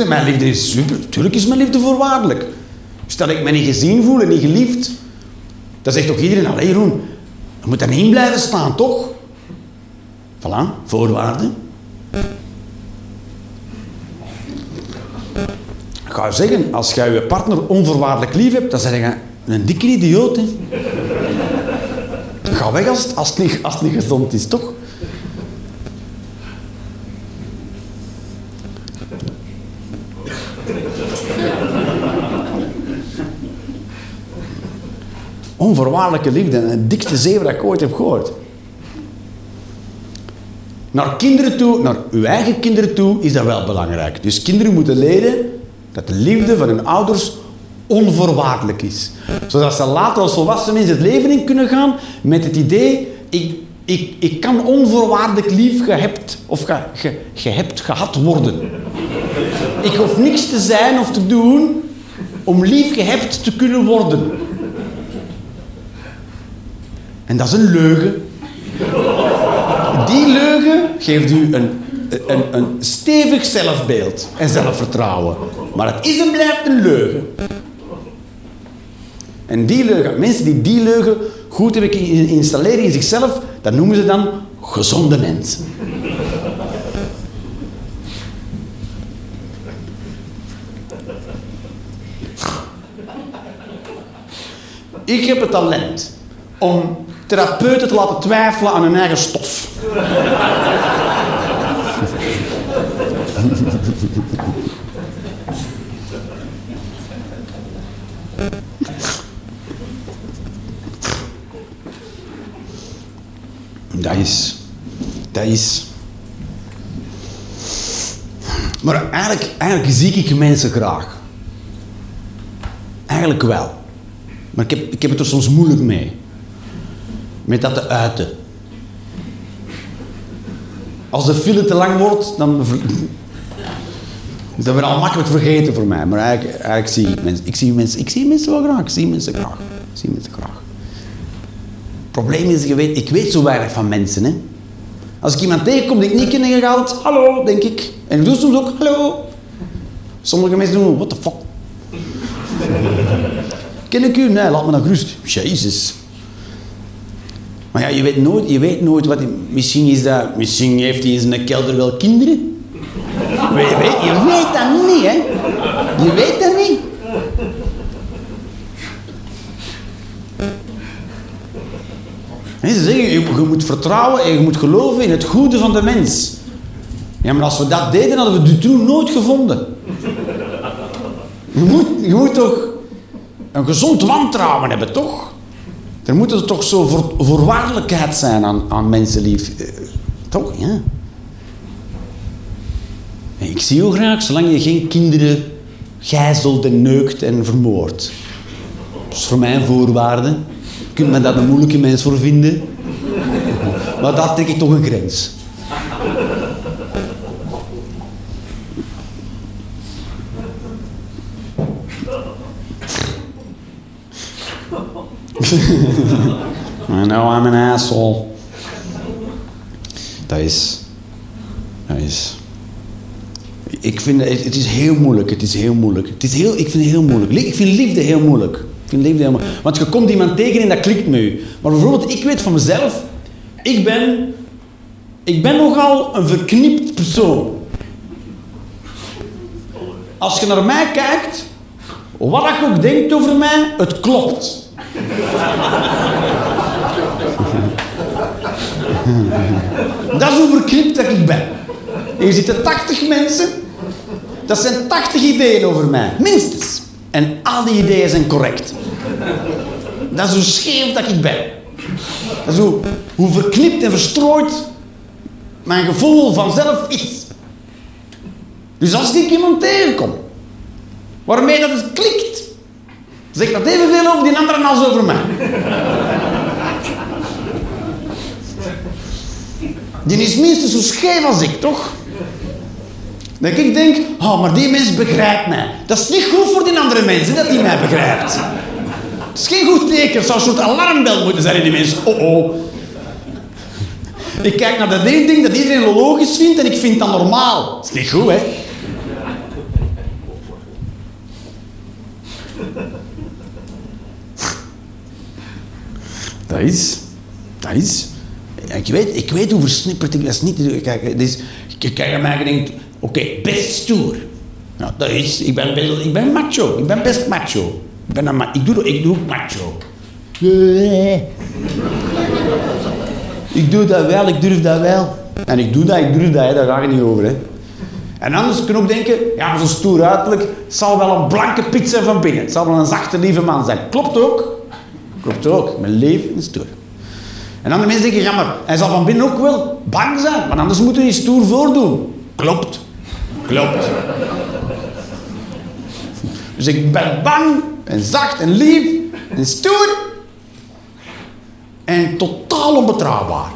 mijn liefde is super. Tuurlijk is mijn liefde voorwaardelijk. Stel ik me niet gezien voel en niet geliefd, dan zegt toch iedereen, allee Jeroen, je moet daarin blijven staan, toch? Voilà, voorwaarden. Ik ga zeggen, als jij je partner onvoorwaardelijk lief hebt, dan zeg je een dikke idioot. Hè. Ga weg als het, als, het niet, als het niet gezond is, toch? Onvoorwaardelijke liefde, het dikste zeven dat ik ooit heb gehoord. Naar kinderen toe, naar uw eigen kinderen toe, is dat wel belangrijk. Dus kinderen moeten leren dat de liefde van hun ouders onvoorwaardelijk is. Zodat ze later als volwassen mensen het leven in kunnen gaan met het idee, ik, ik, ik kan onvoorwaardelijk lief gehebt of ge, ge, gehad worden. Ik hoef niks te zijn of te doen om lief gehebt te kunnen worden. En dat is een leugen. Die leugen geeft u een, een, een stevig zelfbeeld en zelfvertrouwen. Maar het is en blijft een leugen. En die leugen, mensen die die leugen goed hebben installeren in zichzelf, dat noemen ze dan gezonde mensen. Ik heb het talent om therapeuten te laten twijfelen aan hun eigen stof. Dat is. Dat is. Maar eigenlijk, eigenlijk zie ik mensen graag. Eigenlijk wel. Maar ik heb, ik heb het er soms moeilijk mee. Met dat te uiten. Als de file te lang wordt, dan... Dat wordt al makkelijk vergeten voor mij. Maar eigenlijk, zie ik mensen... Ik zie mensen, ik zie mensen wel graag. Ik zie mensen graag. Ik zie mensen graag. Het probleem is, je weet, ik weet zo weinig van mensen. Hè. Als ik iemand tegenkom die ik niet ken, dan ga hallo, denk ik. En ik doe soms ook hallo. Sommige mensen doen, what the fuck. ken ik u? Nee, laat me dan gerust. Jezus. Maar ja, je weet nooit, je weet nooit wat... Misschien is dat... Misschien heeft hij in zijn kelder wel kinderen. Je weet, je weet dat niet, hè. Je weet dat niet. En ze zeggen, je, je moet vertrouwen en je moet geloven in het goede van de mens. Ja, maar als we dat deden, hadden we toen nooit gevonden. Je moet, je moet toch een gezond wantrouwen hebben, toch? Er moet er toch zo voor, voorwaardelijkheid zijn aan, aan mensenlief. Eh, toch, ja. Ik zie je graag, zolang je geen kinderen gijzelt en neukt en vermoordt. Dat is voor mij een voorwaarde. Je kunt me daar een moeilijke mens voor vinden. Maar daar trek ik toch een grens. I know I'm an asshole. Dat is... Dat is... Ik vind het, het is heel moeilijk. Het is heel moeilijk. Het is heel, ik vind het heel moeilijk. Ik vind liefde heel moeilijk. Ik vind liefde heel moeilijk. Want je komt iemand tegen en dat klikt met u. Maar bijvoorbeeld, ik weet van mezelf... Ik ben... Ik ben nogal een verknipt persoon. Als je naar mij kijkt... Wat je ook denkt over mij, het klopt. Dat is hoe verknipt dat ik ben. Hier zitten 80 mensen. Dat zijn 80 ideeën over mij. Minstens. En al die ideeën zijn correct. Dat is hoe scheef dat ik ben. Dat is hoe, hoe verknipt en verstrooid mijn gevoel vanzelf is. Dus als ik iemand tegenkom waarmee dat het klikt, zeg dat evenveel over die anderen als over mij. Die is minstens zo scheef als ik, toch? Dat ik denk, oh, maar die mens begrijpt mij. Dat is niet goed voor die andere mensen, dat die mij begrijpt. Het is geen goed teken. Het zou een soort alarmbel moeten zijn in die mensen. Oh, oh. Ik kijk naar dat één ding dat iedereen logisch vindt en ik vind dat normaal. Dat is niet goed, hè? Dat is... Dat is... Ik weet, ik weet hoe versnipperd ik dat is niet te doen. Kijk, is, ik kijk naar mij en denk, oké, best stoer. Nou, dat is, ik ben, ik ben macho. Ik ben best macho. Ik, ben ik, doe, ik doe macho. Ik doe dat wel, ik durf dat wel. En ik doe dat, ik durf dat, hè, daar gaat het niet over. Hè. En anders kun je ook denken, ja, zo stoer uiterlijk, zal wel een blanke pit zijn van binnen. Het zal wel een zachte, lieve man zijn. Klopt ook. Klopt ook. Mijn leven is stoer. En andere mensen denken, ja, maar hij zal van binnen ook wel bang zijn, want anders moet hij stoer voordoen. Klopt. Klopt. Dus ik ben bang en zacht en lief en stoer en totaal onbetrouwbaar.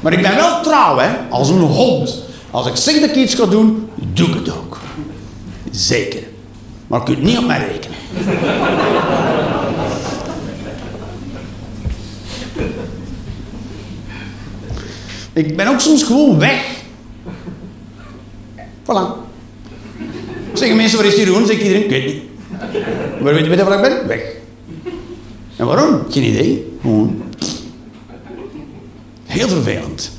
Maar ik ben wel trouw, hè, als een hond. Als ik zeg dat ik iets ga doen, doe ik het ook. Zeker. Maar je kunt niet op mij rekenen. Ik ben ook soms gewoon weg. Voilà. Zeggen mensen, waar is Jeroen? Zegt iedereen, ik weet niet. Waar weet je waar ik ben? Weg. En waarom? Geen idee. Heel vervelend.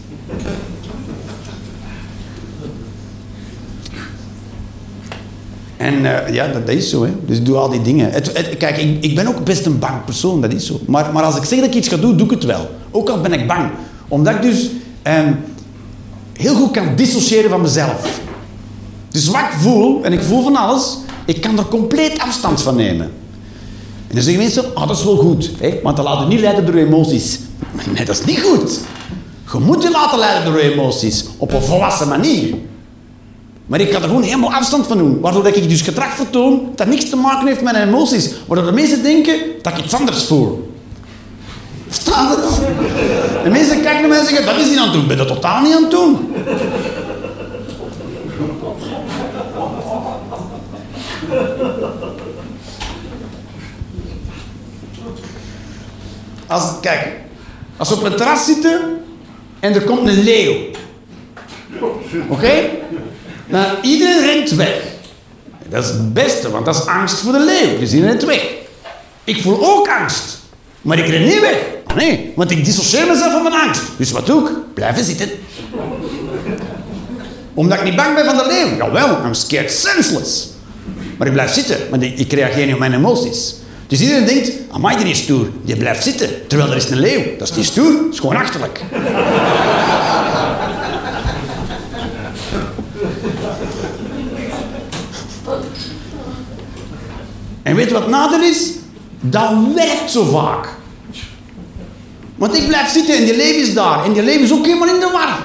En eh, ja, dat, is zo. Hè. Dus ik doe al die dingen. Het, kijk, ik, ben ook best een bang persoon, dat is zo. Maar, maar als ik zeg dat ik iets ga doen, doe ik het wel. Ook al ben ik bang. Omdat ik dus ehm, heel goed kan dissociëren van mezelf. Dus wat ik voel, en ik voel van alles, ik kan er compleet afstand van nemen. En dan zeggen mensen, ah, dat is wel goed. Hè? Want dan laat je niet leiden door emoties. Nee, dat is niet goed. Je moet je laten leiden door emoties. Op een volwassen manier. Maar ik kan er gewoon helemaal afstand van doen. Waardoor dat ik dus gedrag vertoon dat niks te maken heeft met mijn emoties. Waardoor de mensen denken dat ik iets anders voel. Verstaan dat? De mensen kijken naar mij en zeggen, dat is niet aan het doen. Ben dat totaal niet aan het doen. Als, kijk, als we op een terras zitten en er komt een leeuw. Oké? Nou, iedereen rent weg. Dat is het beste, want dat is angst voor de leeuw. Dus iedereen rent weg. Ik voel ook angst. Maar ik ren niet weg. Nee, want ik dissocieer mezelf van mijn angst. Dus wat doe ik? Blijven zitten. Omdat ik niet bang ben van de leeuw. Jawel, I'm scared senseless. Maar ik blijf zitten, want ik, reageer niet op mijn emoties. Dus iedereen denkt, amai, die is stoer. Die blijft zitten, terwijl er is een leeuw. Dat is niet stoer, dat is gewoon achterlijk. En weet je wat nadeel is? Dat werkt zo vaak. Want ik blijf zitten en die leeuw is daar. En die leeuw is ook helemaal in de war.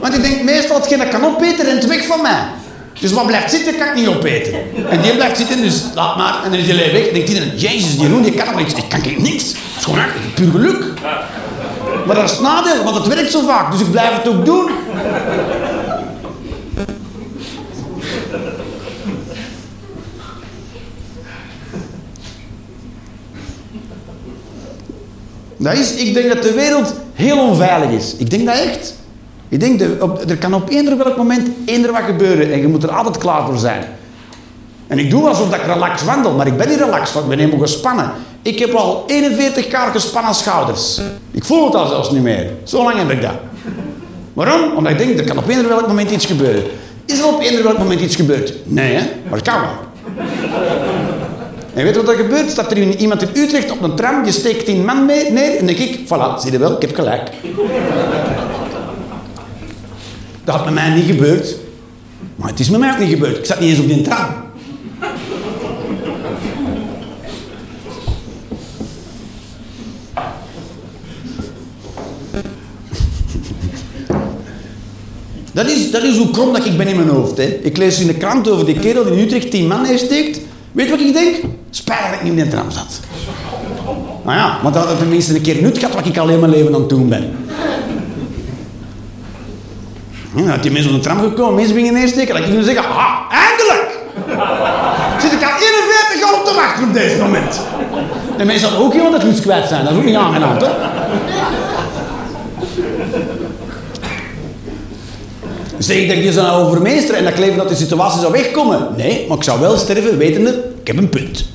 Want ik denk meestal, hetgeen kan opeten, rent weg van mij. Dus wat blijft zitten, kan ik niet opeten. En die blijft zitten, dus laat maar. En dan is die leeuw weg. Dan denkt iedereen, jezus, die Roen, die kan nog niks. Ik kan niks. Het is gewoon puur geluk. Maar dat is nadeel, want het werkt zo vaak. Dus ik blijf het ook doen. Dat is, ik denk dat de wereld heel onveilig is. Ik denk dat echt. Ik denk, op, er kan op eender welk moment eender wat gebeuren en je moet er altijd klaar voor zijn. En ik doe alsof dat ik relax wandel, maar ik ben niet relaxed, want ik ben helemaal gespannen. Ik heb al 41 jaar gespannen schouders. Ik voel het al zelfs niet meer. Zo lang heb ik dat. Waarom? Omdat ik denk, er kan op eender welk moment iets gebeuren. Is er op eender welk moment iets gebeurd? Nee, hè? maar het kan wel. En weet je wat er gebeurt? Staat er iemand in Utrecht op een tram, je steekt tien man mee, neer en denk ik, voilà, zie je wel, ik heb gelijk. Dat had met mij niet gebeurd. Maar het is met mij ook niet gebeurd. Ik zat niet eens op die tram. Dat is, dat is hoe krom dat ik ben in mijn hoofd. Hè. Ik lees in de krant over die kerel die in Utrecht tien man neersteekt. Weet je wat ik denk? Spijt dat ik niet in de tram zat. Nou ja, want dat had tenminste een keer nut gehad wat ik alleen mijn leven aan het doen ben. Ja, had die mensen op de tram gekomen, mensen gingen neersteken. Dat ik nu zeggen, ah, eindelijk! Zit ik al 41 jaar op te wachten op deze moment. De mensen hadden ook iemand dat lust kwijt zijn. Dat is ook niet aangenaam, toch? Zeg ik dat je zou overmeesteren en dat ik leven dat de situatie zou wegkomen? Nee, maar ik zou wel sterven wetende, ik heb een punt.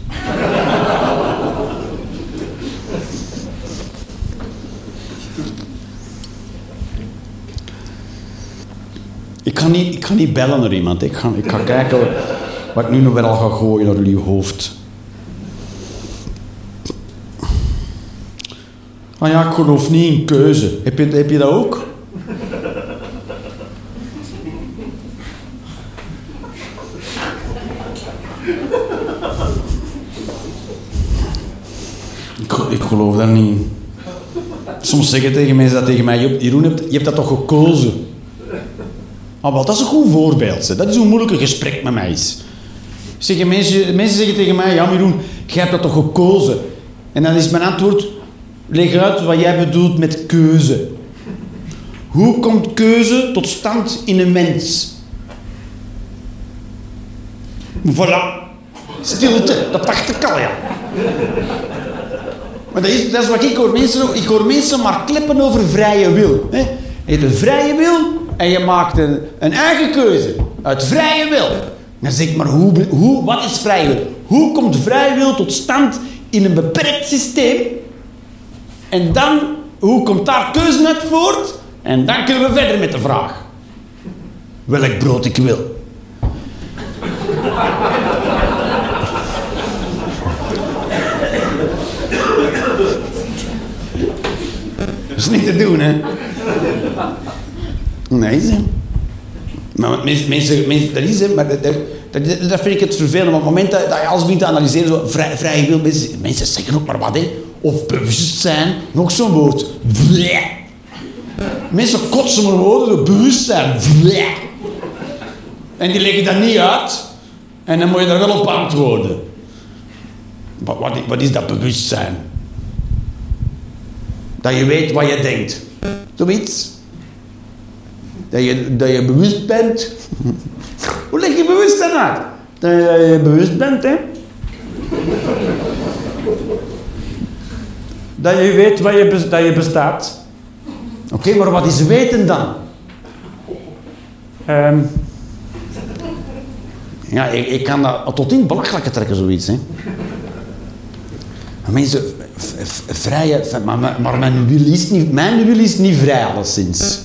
Ik ga niet bellen naar iemand. Ik ga, ik ga kijken wat ik nu nog wel ga gooien naar jullie hoofd. Ah ja, ik geloof niet in keuze. Heb je, heb je dat ook? Ik, ik geloof daar niet. Soms zeggen tegen mensen dat tegen mij, Jeroen, je hebt dat toch gekozen? Ah, wel, dat is een goed voorbeeld. Dat is hoe moeilijk een gesprek met mij is. Mensen, mensen zeggen tegen mij, ja Jeroen, jij hebt dat toch gekozen? En dan is mijn antwoord, leg uit wat jij bedoelt met keuze. Hoe komt keuze tot stand in een mens? Voilà. Stilte, dat dacht ik al, ja. Maar dat is, dat wat ik hoor mensen Ik hoor mensen maar klippen over vrije wil. Hè? Een vrije wil en je maakt een, eigen keuze. Uit vrije wil. Dan zeg ik, maar hoe, wat is vrije wil? Hoe komt vrije wil tot stand in een beperkt systeem? En dan, hoe komt daar keuze uit voort? En dan kunnen we verder met de vraag. Welk brood ik wil. Dat is niet te doen, hè? Nee. Maar mensen, mensen, dat is, hè, maar dat, dat, dat, vind ik het vervelend. Op het moment dat, je alles begint analyseren, zo vrij, vrij veel mensen, mensen zeggen ook maar wat, hè? Of bewustzijn, nog zo'n woord. Bleh. Mensen kotsen maar woorden, bewustzijn. Bleh. En die leggen dat niet uit. En dan moet je daar wel op antwoorden. Wat, wat, wat is dat bewustzijn? Dat je weet wat je denkt. Zoiets. Dat je, dat je bewust bent. Hoe leg je bewustzijn uit? Dat je bewust bent, hè? Dat je weet wat je, dat je bestaat. Oké, maar wat is weten dan? Um, ja, ik, ik, kan dat tot in belachelijke trekken, zoiets. Hè. Mensen, vrije, maar, maar mijn, wil is niet, mijn wil is niet vrij, alleszins.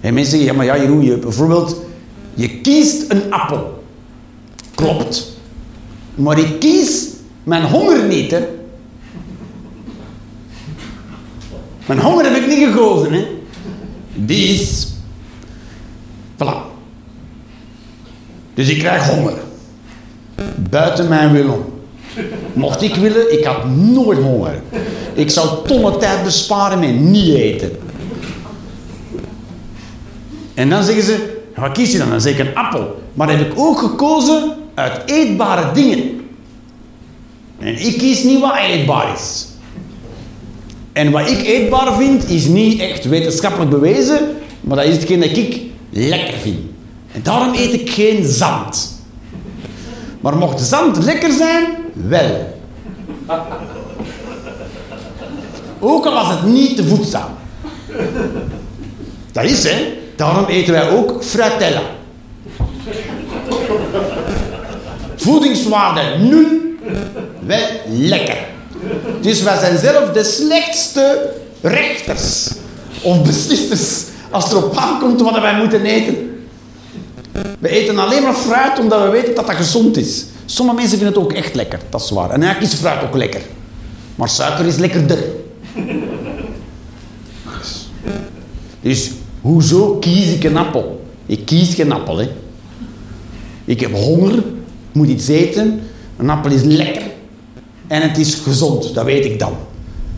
En mensen zeggen, ja, maar ja, Jeroen, je, bijvoorbeeld, je kiest een appel. Klopt. Maar ik kies mijn honger niet, hè. Mijn honger heb ik niet gekozen, hè. Die is... Voilà. Dus ik krijg honger. Buiten mijn wil om. Mocht ik willen, ik had nooit honger. Ik zou tonnen tijd besparen met niet eten. En dan zeggen ze, wat kies je dan? Dan zeg ik een appel. Maar heb ik ook gekozen uit eetbare dingen. En ik kies niet wat eetbaar is. En wat ik eetbaar vind, is niet echt wetenschappelijk bewezen, maar dat is hetgeen dat ik lekker vind. En daarom eet ik geen zand. Maar mocht zand lekker zijn, wel. Ook al was het niet te voedzaam. Dat is hè. Daarom eten wij ook fratella. Voedingswaarde nul, wel lekker. Dus wij zijn zelf de slechtste rechters of beslissers als het erop aankomt wat wij moeten eten. We eten alleen maar fruit omdat we weten dat dat gezond is. Sommige mensen vinden het ook echt lekker, dat is waar. En eigenlijk is fruit ook lekker. Maar suiker is lekkerder. Dus hoezo kies ik een appel? Ik kies geen appel, hè. Ik heb honger, ik moet iets eten. Een appel is lekker. En het is gezond, dat weet ik dan.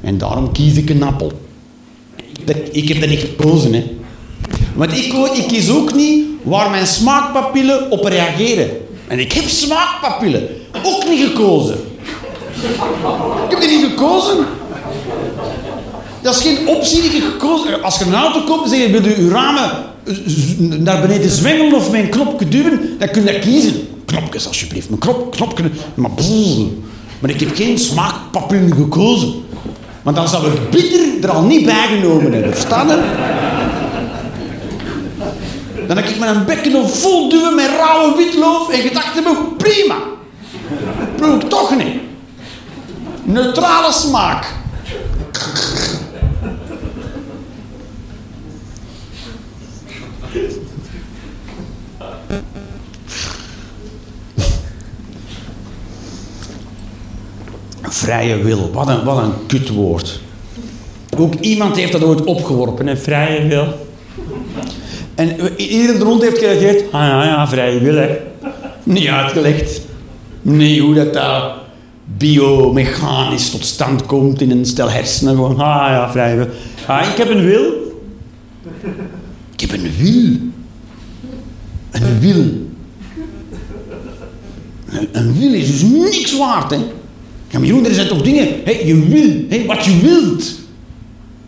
En daarom kies ik een appel. Ik heb dat niet gekozen, hè. Want ik, ik kies ook niet waar mijn smaakpapillen op reageren. En ik heb smaakpapillen. Ook niet gekozen. Ik heb die niet gekozen. Dat is geen optie die ik gekozen Als je een auto koopt en zeg je, wil je je ramen naar beneden zwengelen of mijn knopje duwen, dan kun je kiezen. Knopjes alsjeblieft, mijn knop, knopje. Maar, maar ik heb geen smaakpapillen gekozen. Want dan zou ik bitter er al niet bij genomen hebben. Verstaan je? Dan heb ik met een bekken vol duwen met rauwe witloof en gedacht hebben, prima. Proef toch niet. Neutrale smaak. Vrije wil, wat een, wat een kutwoord. Ook iemand heeft dat ooit opgeworpen, een vrije wil. En iedereen rond heeft gereageerd, ah ja, ja, vrije wil hè. Niet uitgelegd. Nee, hoe dat daar biomechanisch tot stand komt in een stel hersenen. Gewoon, ah ja, vrije wil. Ah, ik heb een wil, heb een wil. Een wil. Een, wil is dus niks waard, hè. Ja, maar er zijn toch dingen... Hè, je wil, hè, wat je wilt.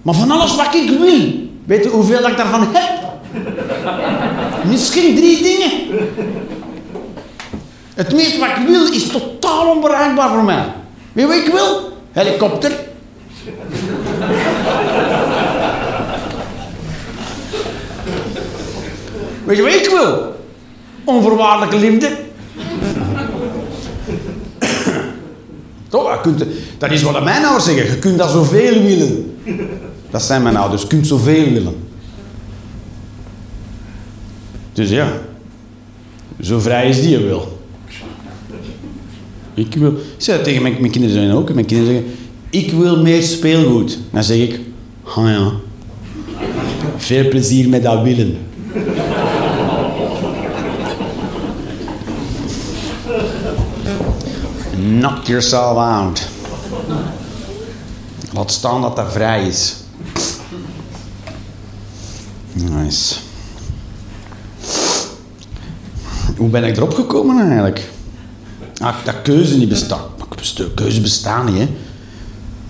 Maar van alles wat ik wil, weet je hoeveel ik daarvan heb? Misschien drie dingen. Het meeste wat ik wil is totaal onbereikbaar voor mij. Weet je wat ik wil? Helikopter. Weet je wat ik wil? Onvoorwaardelijke liefde. Toch, je kunt, dat is wat mijn ouders zeggen. Je kunt dat zoveel willen. Dat zijn mijn ouders. Je kunt zoveel willen. Dus ja. Zo vrij is die wil. Ik wil... Ik zeg tegen mijn, kinderen zijn ook. Mijn kinderen zeggen... Ik wil meer speelgoed. Dan zeg ik... Ah ja. Veel plezier met dat willen. Knock yourself out. Laat staan dat dat vrij is. Nice. Hoe ben ik erop gekomen eigenlijk? Ah, dat keuze niet bestaat. Keuze bestaat niet, hè.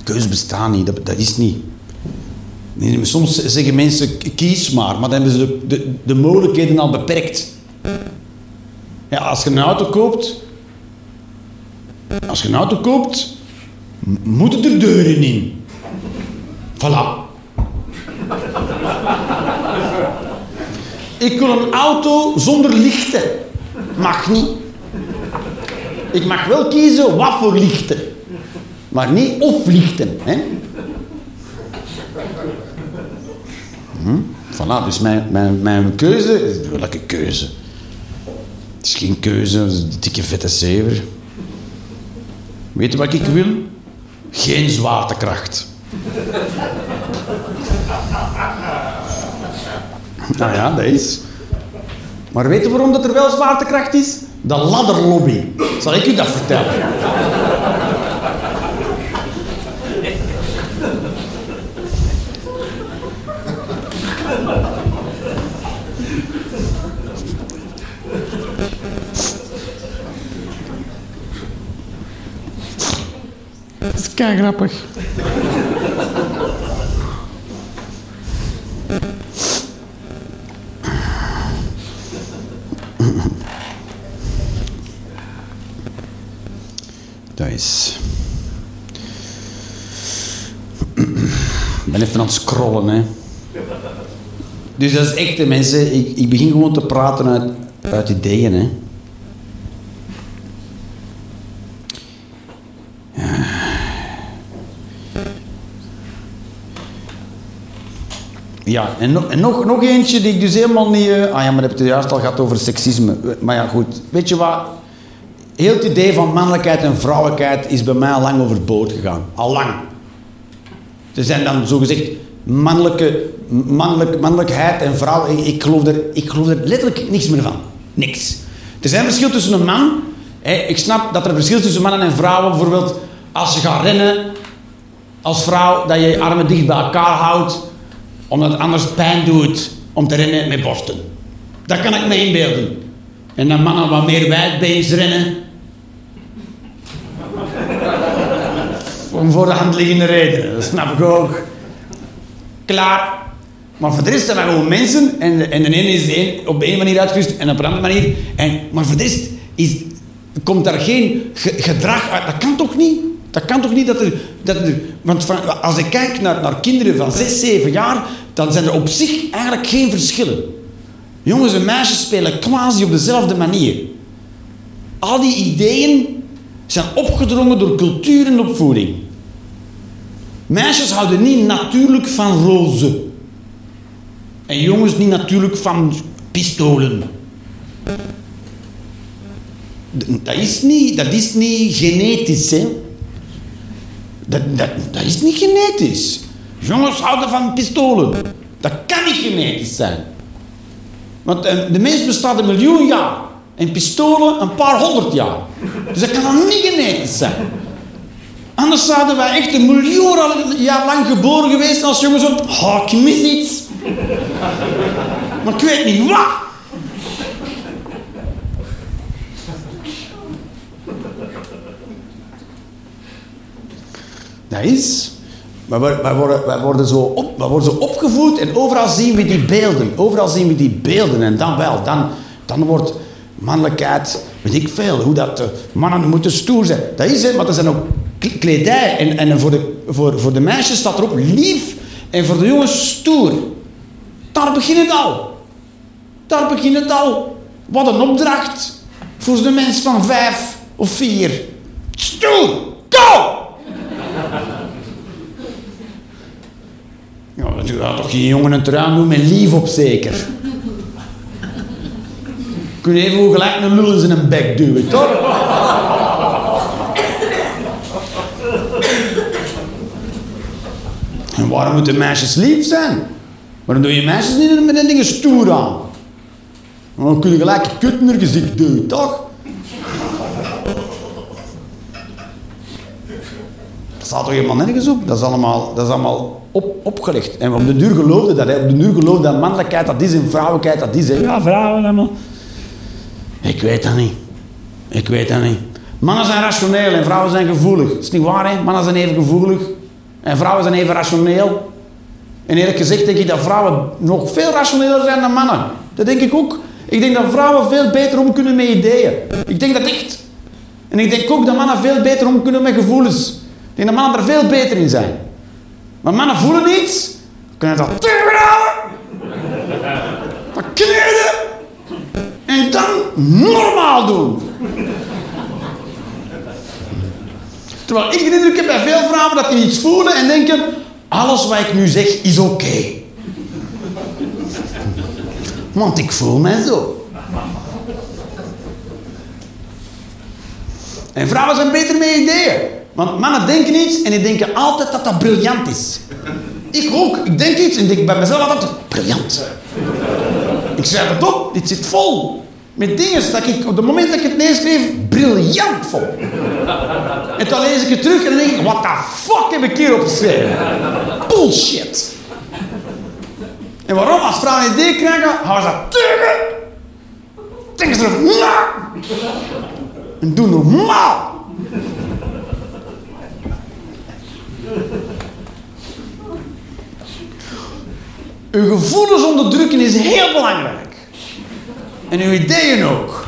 Keuze bestaat niet, dat, is niet. Soms zeggen mensen, kies maar, maar dan hebben ze de, de, de mogelijkheden al beperkt. Ja, als je een auto koopt, als je een auto koopt, moeten er deuren in. Voilà. Ik wil een auto zonder lichten. Mag niet. Ik mag wel kiezen wat voor lichten. Maar niet of lichten. Hè? Hm? Voilà, dus mijn, mijn, mijn keuze is welke keuze? Het is geen keuze, een dikke vette zever. Weet je wat ik wil? Geen zwaartekracht. nou ja, dat is. Maar weet je waarom dat er wel zwaartekracht is? De ladderlobby. Zal ik u dat vertellen? Kei grappig. Dat is. Ik ben even aan het scrollen, hè. Dus dat is echt, mensen. Ik, ik begin gewoon te praten uit, uit ideeën, hè. Ja, en, nog, nog, eentje die ik dus helemaal niet... eh, ah ja, maar heb het juist al gehad over seksisme. Maar ja, goed. Weet je wat? Heel het idee van mannelijkheid en vrouwelijkheid is bij mij al lang overboord gegaan. Al lang. Er zijn dan zogezegd mannelijke, mannelijk, mannelijkheid en vrouw. Ik, ik, geloof er, ik geloof er letterlijk niks meer van. Niks. Er zijn verschil tussen een man. Ik snap dat er verschil tussen mannen en vrouwen. Bijvoorbeeld als je gaat rennen als vrouw, dat je je armen dicht bij elkaar houdt, omdat het anders pijn doet om te rennen met borsten. Dat kan ik me inbeelden. En dat mannen wat meer wijdbeens rennen. Om voor de hand liggende redenen, dat snap ik ook. Klaar. Maar voor de rest zijn wij gewoon mensen en de, en de ene is de een, op de ene manier uitgerust en op een andere manier. En, maar voor de rest is, komt daar geen ge- gedrag uit. Dat kan toch niet? Dat kan toch niet dat er... Dat er want als ik kijk naar, naar kinderen van 6, 7 jaar, dan zijn er op zich eigenlijk geen verschillen. Jongens en meisjes spelen quasi op dezelfde manier. Al die ideeën zijn opgedrongen door cultuur en opvoeding. Meisjes houden niet natuurlijk van roze. En jongens niet natuurlijk van pistolen. Dat is niet, dat is niet genetisch, hè. Dat, dat, dat is niet genetisch. Jongens houden van pistolen. Dat kan niet genetisch zijn. Want eh, de mens bestaat een miljoen jaar. En pistolen een paar honderd jaar. Dus dat kan dan niet genetisch zijn. Anders zouden wij echt een miljoen jaar lang geboren geweest als jongens. Oh, ik mis iets. Maar ik weet niet wat. Dat is... Worden, wij worden, worden, zo worden zo opgevoed en overal zien we die beelden. Overal zien we die beelden en dan wel. Dan, dan wordt mannelijkheid, weet ik veel, hoe dat uh, mannen moeten stoer zijn. Dat is het, maar er zijn ook kledij. En, en voor, de, voor, voor de meisjes staat erop lief en voor de jongens stoer. Daar begint het al. Daar begint het al. Wat een opdracht voor de mens van vijf of vier. Stoer! Go! Ja, je gaat toch geen jongen een trui doen met lief op zeker? Kun je even gelijk een lul in zijn bek duwen, toch? en waarom moeten meisjes lief zijn? Waarom doe je meisjes niet met een dingen stoer aan? Dan kun je gelijk haar gezicht duwen, toch? Dat staat toch helemaal nergens op? Dat is allemaal, dat is allemaal op, opgelegd. En op de duur geloofde dat. Hè. Op de duur geloofde dat mannelijkheid dat is en vrouwelijkheid dat is. Hè. Ja, vrouwen allemaal. Ik weet dat niet. Ik weet dat niet. Mannen zijn rationeel en vrouwen zijn gevoelig. Is niet waar, hè? Mannen zijn even gevoelig. En vrouwen zijn even rationeel. En eerlijk gezegd denk ik dat vrouwen nog veel rationeler zijn dan mannen. Dat denk ik ook. Ik denk dat vrouwen veel beter om kunnen met ideeën. Ik denk dat echt. En ik denk ook dat mannen veel beter om kunnen met gevoelens. Ik denk dat mannen er veel beter in zijn. Maar mannen voelen iets. Kunnen dat tegenhouden. Dat kneden. En dan normaal doen. Terwijl ik de indruk heb bij veel vrouwen dat die iets voelen en denken... Alles wat ik nu zeg is oké. Want ik voel mij zo. En vrouwen zijn beter met ideeën. Want mannen denken iets en die denken altijd dat dat briljant is. Ik ook. Ik denk iets en denk bij mezelf altijd... Briljant. Ik schrijf het op. Dit zit vol. Met dingen dat ik op het moment dat ik het neerschreef, briljant vond. En dan lees ik het terug en dan denk ik, what the fuck heb ik hier opgeschreven? Bullshit. En waarom? Als vrouwen een idee krijgen, gaan ze dat tegen. Denken ze erover na. En doen normaal. Uw gevoelens onderdrukken is heel belangrijk. En uw ideeën ook.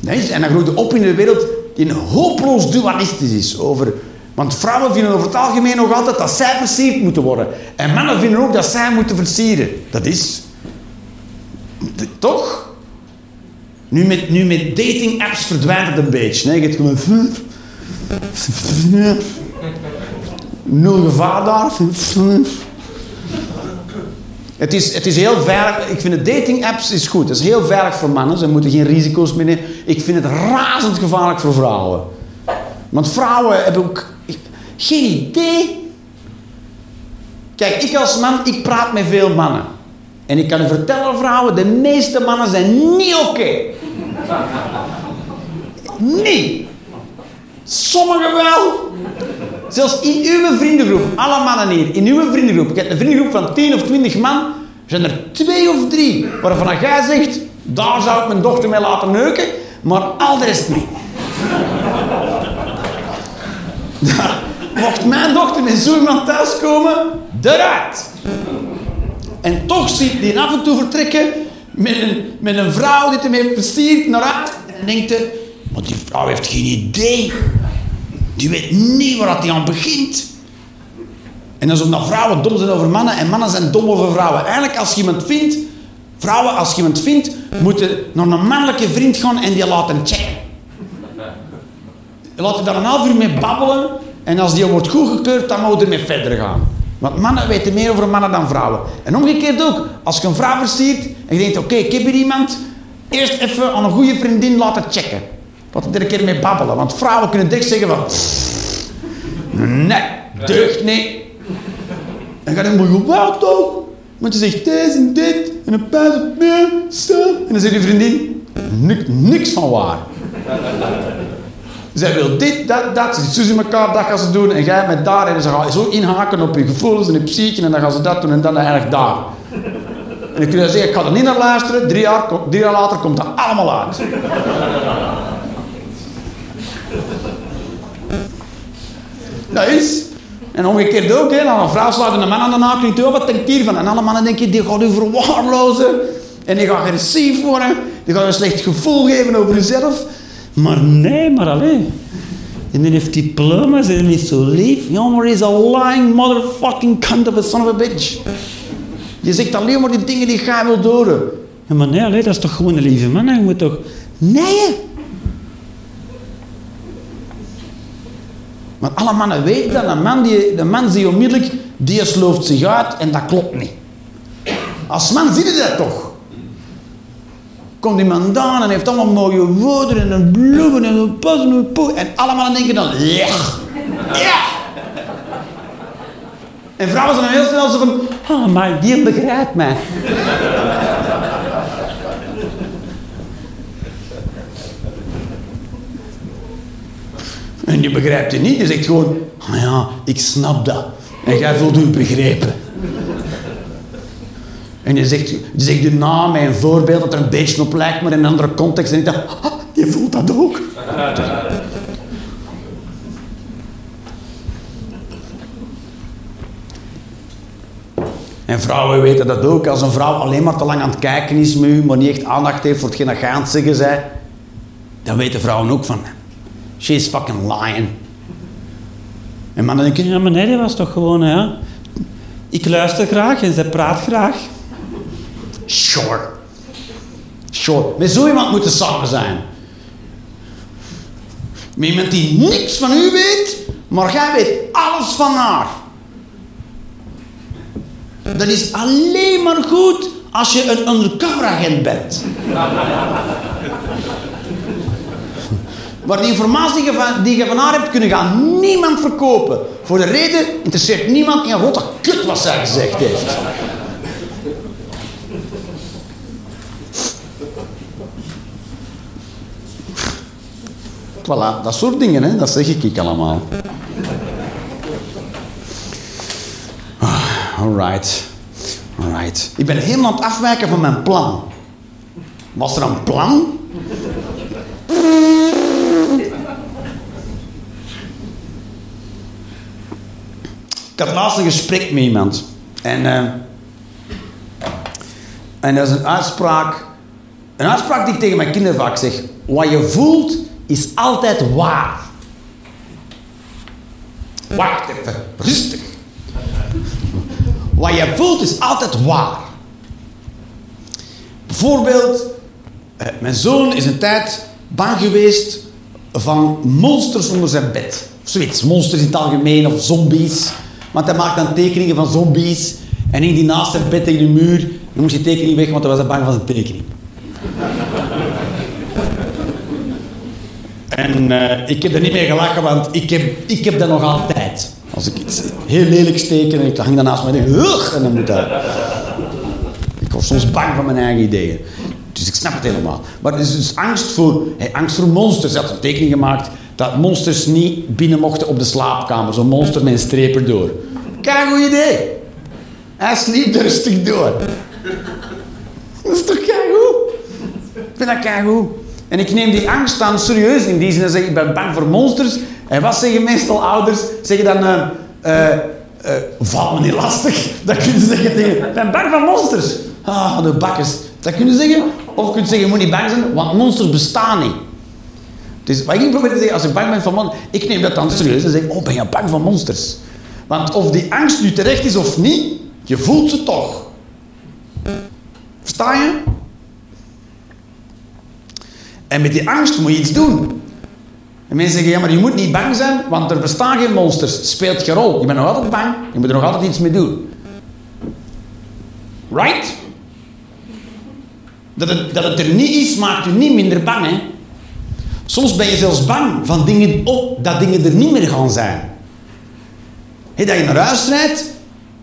Nee, en dan groeit op in een wereld die hopeloos dualistisch is. Over, want vrouwen vinden over het algemeen nog altijd dat zij versierd moeten worden. En mannen vinden ook dat zij moeten versieren. Dat is... Toch? Nu met, nu met dating apps verdwijnt het een beetje. Nee, je hebt gewoon... Nul gevaar daar. Het is, het is heel veilig. Ik vind de dating apps is goed. Het is heel veilig voor mannen. Ze moeten geen risico's meer nemen. Ik vind het razend gevaarlijk voor vrouwen. Want vrouwen hebben ook geen idee. Kijk, ik als man, ik praat met veel mannen. En ik kan u vertellen, vrouwen, de meeste mannen zijn niet oké. Nee. Sommigen wel. Zelfs in uw vriendengroep, alle mannen hier, in uw vriendengroep, ik heb een vriendengroep van 10 of 20 man, zijn er twee of drie waarvan jij zegt, daar zou ik mijn dochter mee laten neuken, maar al de rest niet. mocht mijn dochter met zo iemand thuiskomen, eruit. En toch ziet die af en toe vertrekken met een, met een vrouw die hem heeft versierd naar uit. En denkt hij, maar die vrouw heeft geen idee. Die weet niet waar hij aan begint. En zo dat vrouwen dom zijn over mannen en mannen zijn dom over vrouwen. Eigenlijk als je iemand vindt, vrouwen als je iemand vindt, moeten naar een mannelijke vriend gaan en die laten checken. Je laat er daar een half uur mee babbelen en als die wordt goedgekeurd, dan moet je ermee verder gaan. Want mannen weten meer over mannen dan vrouwen. En omgekeerd ook, als je een vrouw versiert en je denkt, oké, ik heb hier iemand eerst even aan een goede vriendin laten checken. Wat een keer mee babbelen. Want vrouwen kunnen direct zeggen van... Nee, deugt niet. En dan gaat hij maar wel toch? Want je zegt deze en dit. En een pijs op. En dan zegt je vriendin... Niks, van waar. Zij wil dit, dat, dat. Ze zus in elkaar, dat gaan ze doen. En jij met daar. En ze gaan zo inhaken op je gevoelens en je psyche. En dan gaan ze dat doen en dan eigenlijk daar. En dan kun je zeggen, ik ga er niet naar luisteren. Drie jaar, drie jaar later komt dat allemaal uit. Dat is. En omgekeerd ook, hè. Dan een vrouw slaat een man aan de naak niet toe. Wat denkt hiervan? En alle mannen denken, die gaat u verwaarlozen. En die gaat agressief worden. Die gaat een slecht gevoel geven over jezelf. Maar nee, maar alleen. En dan heeft diploma's en is zo lief. Jongen, is a lying motherfucking cunt of a son of a bitch. Je zegt alleen maar die dingen die jij wil. Ja, maar nee, allee, dat is toch gewoon een lieve man. Je moet toch... Nee. Want alle mannen weten dat. Een man die, de man zie onmiddellijk, die slooft zich uit en dat klopt niet. Als man zie je dat toch. Komt iemand aan en heeft allemaal mooie woorden en een bloemen en een pas en een poe. En alle mannen denken dan, ja, ja. En vrouwen zijn dan heel snel zo van, Ah, maar die begrijpt mij. En je begrijpt het niet. Je zegt gewoon, ah ja, ik snap dat. En jij voelt je begrepen. En je zegt, je zegt je naam en een voorbeeld dat er een beetje op lijkt, maar in een andere context. En je denkt, ah, je voelt dat ook. En vrouwen weten dat ook. Als een vrouw alleen maar te lang aan het kijken is met u, maar niet echt aandacht heeft voor hetgeen dat je aan zeggen zij, dan weten vrouwen ook van, she's fucking lying. En mannen denken, Ja, maar nee, was toch gewoon, ja. Ik luister graag en ze praat graag. Sure. Sure. Met zo iemand moeten samen zijn. Met iemand die niks van u weet, maar jij weet alles van haar. Dat is alleen maar goed als je een undercover agent bent. Maar die informatie die je, van, die je van haar hebt kunnen gaan niemand verkopen. Voor de reden interesseert niemand in rotte kut wat zij gezegd heeft. Voilà, dat soort dingen, hè, dat zeg ik allemaal. Ah, Alright. Alright. Ik ben helemaal aan het afwijken van mijn plan. Was er een plan? Ik had laatst een gesprek met iemand. En, eh, en dat is een uitspraak. Een uitspraak die ik tegen mijn kinderen vaak zeg. Wat je voelt is altijd waar. Wacht even, rustig. Wat je voelt is altijd waar. Bijvoorbeeld, eh, mijn zoon is een tijd bang geweest van monsters onder zijn bed. Of zoiets, monsters in het algemeen of zombies. Want hij maakt dan tekeningen van zombies. En hing die naast zijn bed tegen de muur. Dan moest die tekening weg, want hij was bang van zijn tekening. En eh, ik heb er niet mee gelachen, want ik heb, ik heb dat nog altijd. Als ik iets heel lelijk steek en ik hang daarnaast me en denk en dan moet dat... Ik word soms bang van mijn eigen ideeën. Dus ik snap het helemaal. Maar er is dus angst voor, angst voor monsters. Hij had een tekening gemaakt dat monsters niet binnen mochten op de slaapkamer. Zo'n monster met een streep erdoor. Kijk, goed idee. Hij sliep er rustig door. Dat is toch keigoed? Ik vind dat keigoed. En ik neem die angst dan serieus. In die zin dat zeg ik, ben bang voor monsters. En wat zeggen meestal ouders? Zeggen dan... eh, val me niet lastig. Dat kun je zeggen tegen... Ik ben bang van monsters. Ah, de bakkes. Dat kun je zeggen. Of kun je zeggen, moet niet bang zijn, want monsters bestaan niet. Dus wat ik probeer te zeggen, als ik bang ben van monsters... Ik neem dat dan serieus en zeg, oh, ben je bang van monsters? Want of die angst nu terecht is of niet, je voelt ze toch. Versta je? En met die angst moet je iets doen. En mensen zeggen, ja, maar je moet niet bang zijn, want er bestaan geen monsters. Speelt geen rol. Je bent nog altijd bang, je moet er nog altijd iets mee doen. Right? Dat het, dat het er niet is, maakt u niet minder bang. Hè? Soms ben je zelfs bang van dingen, oh, dat dingen er niet meer gaan zijn. Dat je naar huis rijdt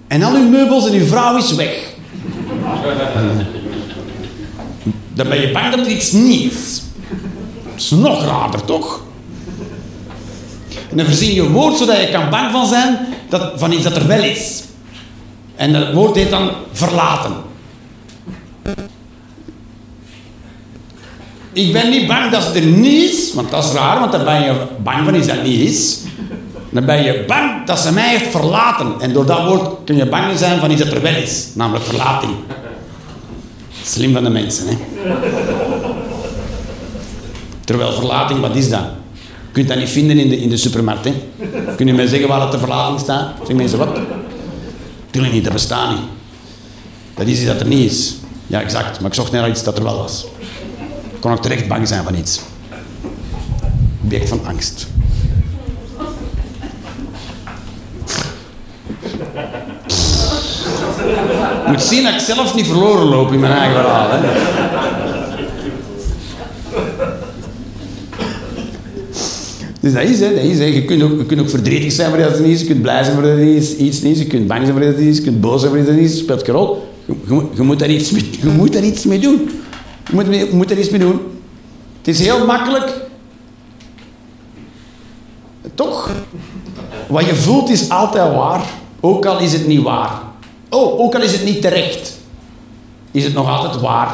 en al uw meubels en uw vrouw is weg. Dan ben je bang dat er iets niet is. Dat is nog raarder, toch? En dan verzin je een woord zodat je kan bang van zijn dat, van iets dat er wel is. En dat woord heet dan verlaten. Ik ben niet bang dat het er niet is, want dat is raar, want dan ben je bang van iets dat niet is. Dan ben je bang dat ze mij heeft verlaten. En door dat woord kun je bang zijn van iets dat er wel is, namelijk verlating. Slim van de mensen, hè? Terwijl verlating, wat is dat? Je kunt dat niet vinden in de, in de supermarkt, hè? Kun je mij zeggen waar het de verlating staat? Zeg mensen, wat? Tuurlijk niet, dat bestaat niet. Dat is iets dat er niet is. Ja, exact. Maar ik zocht naar iets dat er wel was. Ik kon ook terecht bang zijn van iets. Object van angst. Ik moet zien dat ik zelf niet verloren loop in mijn eigen verhaal. Dus dat is, hè, dat is hè. Je, kunt ook, je kunt ook verdrietig zijn voor dat het is, je kunt blij zijn voor dat iets, niet je kunt bang zijn voor dat het is, je kunt boos zijn voor dat het niet is, speelt geen rol. Je, je, je, moet daar iets mee, je moet daar iets mee doen. Moet, moet er iets mee doen. Het is heel makkelijk. Toch? Wat je voelt is altijd waar, ook al is het niet waar. Oh, ook al is het niet terecht, is het nog altijd waar.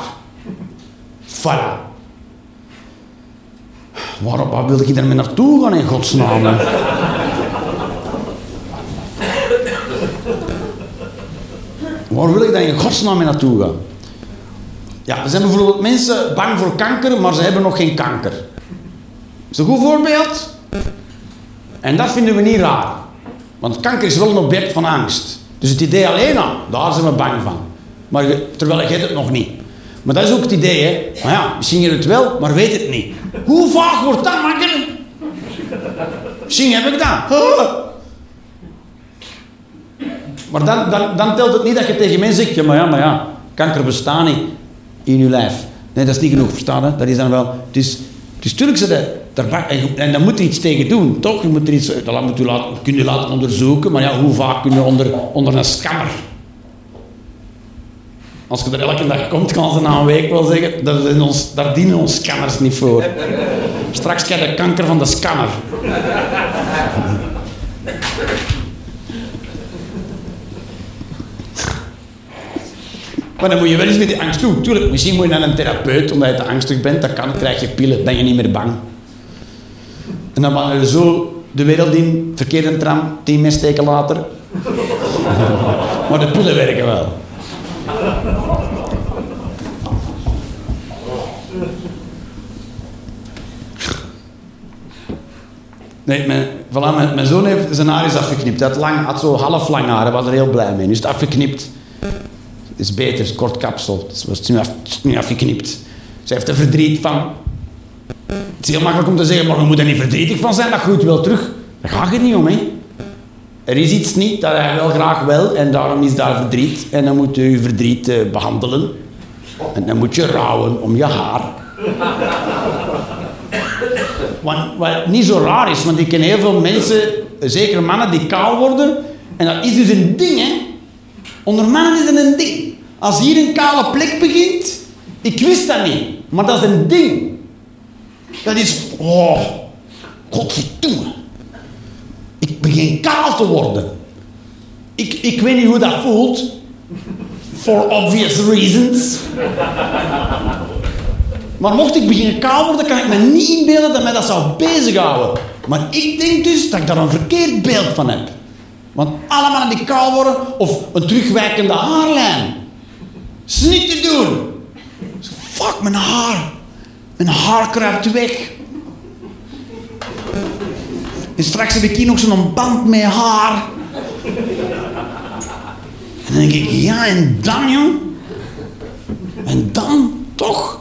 Voilà. Waarop waar wil ik daarmee naartoe gaan in godsnaam? Waar wil ik dan in godsnaam mee naartoe gaan? Ja, er zijn bijvoorbeeld mensen bang voor kanker, maar ze hebben nog geen kanker. Is een goed voorbeeld? En dat vinden we niet raar. Want kanker is wel een object van angst. Dus het idee alleen al, daar zijn we bang van. Maar terwijl je het nog niet. Maar dat is ook het idee, hè. Ja, misschien je het wel, maar weet het niet. Hoe vaak wordt dat makkelijk? Misschien heb ik dat. Maar dan, dan, dan telt het niet dat je tegen mensen zegt, ja, maar ja, maar ja, kanker bestaat niet in je lijf. Nee, dat is niet genoeg, verstaan hè? Dat is dan wel... Het is natuurlijk zo dat... En, dan moet je iets tegen doen, toch? Je moet er iets... Dat moet laten, kun je laten onderzoeken, maar ja, hoe vaak kun je onder, onder een scanner? Als je er elke dag komt, kan ze na een week wel zeggen, daar, ons, daar dienen ons scanners niet voor. Straks krijg je de kanker van de scanner. Maar dan moet je wel eens met die angst doen. Tuurlijk, misschien moet je naar een therapeut omdat je te angstig bent. Dat kan, krijg je pillen, ben je niet meer bang. En dan wanneer je zo de wereld in, verkeerde tram, tien mes steken later. maar de pillen werken wel. Nee, mijn, voilà, mijn, mijn zoon heeft zijn haar is afgeknipt. Hij had, lang, had zo half lang haar, hij was er heel blij mee. Nu is het afgeknipt. Het is beter, het is kort kapsel. Het was nu, af, het is nu afgeknipt. Ze heeft er verdriet van. Het is heel makkelijk om te zeggen, maar je moet er niet verdrietig van zijn, dat groeit wel terug. Daar gaat het niet om. Er is iets niet dat hij wel graag wil en daarom is daar verdriet. En dan moet je je verdriet eh, behandelen. En dan moet je rouwen om je haar. Want, wat niet zo raar is, want ik ken heel veel mensen, zeker mannen, die kaal worden. En dat is dus een ding, hè. Onder mannen is dat een ding. Als hier een kale plek begint, ik wist dat niet, maar dat is een ding. Dat is, oh, godverdomme. Ik begin kaal te worden. Ik, ik weet niet hoe dat voelt. For obvious reasons. Maar mocht ik beginnen kaal worden, kan ik me niet inbeelden dat mij dat zou bezighouden. Maar ik denk dus dat ik daar een verkeerd beeld van heb. Want alle mannen die kaal worden, of een terugwijkende haarlijn. Is niet te doen. Fuck, mijn haar. Mijn haar kruipt weg. En straks heb ik hier nog zo'n band met haar. En dan denk ik, ja, en dan, jong? En dan, toch?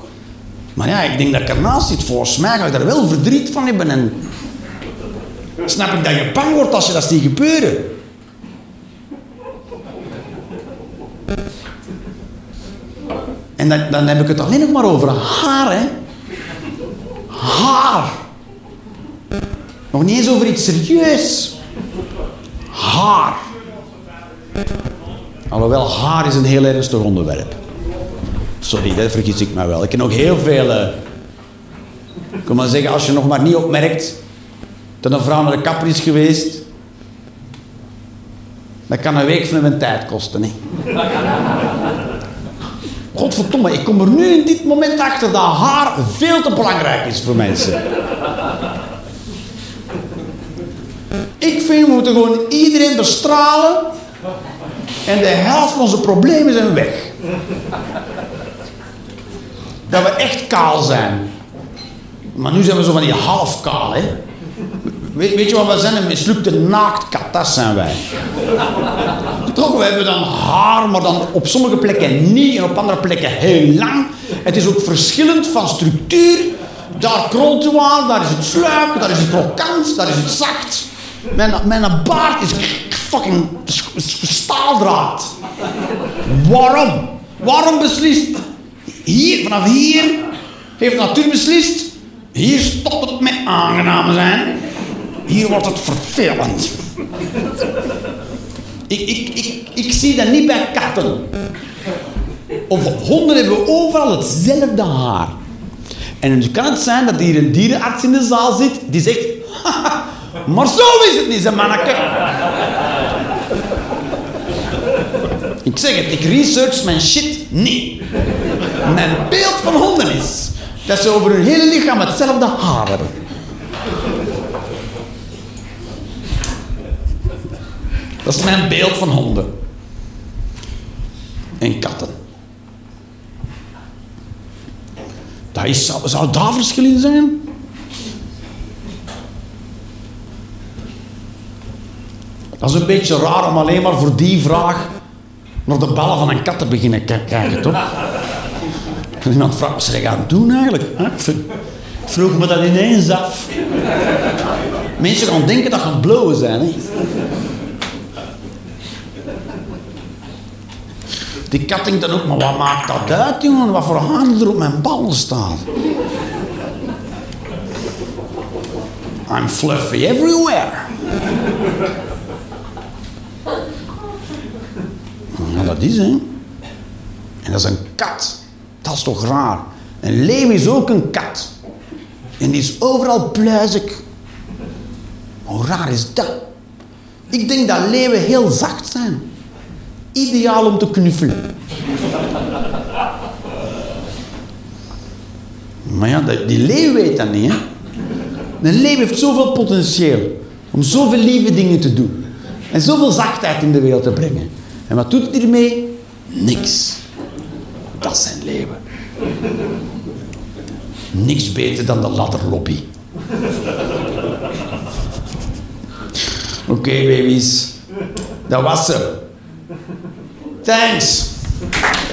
Maar ja, ik denk dat ik ernaast zit. Volgens mij ga ik daar wel verdriet van hebben. En snap ik dat je bang wordt als je dat ziet gebeuren. En dan, dan heb ik het alleen nog maar over haar, hè. Haar. Nog niet eens over iets serieus. Haar. Alhoewel, haar is een heel ernstig onderwerp. Sorry, dat vergis ik mij wel. Ik ken nog heel veel... eh, ik kan maar zeggen, als je nog maar niet opmerkt... dat een vrouw naar de kapper is geweest... dat kan een week van mijn tijd kosten, hè. Godverdomme, ik kom er nu in dit moment achter dat haar veel te belangrijk is voor mensen. Ik vind we moeten gewoon iedereen bestralen en de helft van onze problemen zijn weg. Dat we echt kaal zijn. Maar nu zijn we zo van die half kaal, hè. Weet, je wat we zijn? Een mislukte naaktkat, dat zijn wij. Toch, we hebben dan haar, maar dan op sommige plekken niet en op andere plekken heel lang. Het is ook verschillend van structuur. Daar krolt u aan, daar is het sluik, daar is het krokant, daar is het zacht. Mijn, mijn baard is fucking staaldraad. Waarom? Waarom beslist? Hier, vanaf hier heeft natuur beslist. Hier stopt het met aangenaam zijn. Hier wordt het vervelend. Ik, ik, ik, ik zie dat niet bij katten. Of honden hebben overal hetzelfde haar. En nu kan het zijn dat hier een dierenarts in de zaal zit die zegt... "Haha, maar zo is het niet, zijn manneke. Ik zeg het, ik research mijn shit niet. Mijn beeld van honden is dat ze over hun hele lichaam hetzelfde haar hebben. Dat is mijn beeld van honden. En katten. Dat is, zou, daar verschil in zijn? Dat is een beetje raar om alleen maar voor die vraag naar de ballen van een kat te beginnen k- kijken, toch? En iemand vraagt, wat ze gaan doen eigenlijk? hè? Vroeg me dat ineens af. Mensen gaan denken dat gaan blowen zijn, hè? Die kat denkt dan ook, maar wat maakt dat uit, jongen? Wat voor handen er op mijn ballen staan? I'm fluffy everywhere. Ja, dat is, hè. En dat is een kat. Dat is toch raar? Een leeuw is ook een kat. En die is overal pluizig. Hoe raar is dat? Ik denk dat leeuwen heel zacht zijn. Ideaal om te knuffelen. Maar ja, die- leeuw weet dat niet, hè. Een leeuw heeft zoveel potentieel om zoveel lieve dingen te doen. En zoveel zachtheid in de wereld te brengen. En wat doet het hiermee? Niks. Dat zijn leeuwen. Niks beter dan de ladderlobby. Oké, baby's. Dat was ze. Thanks.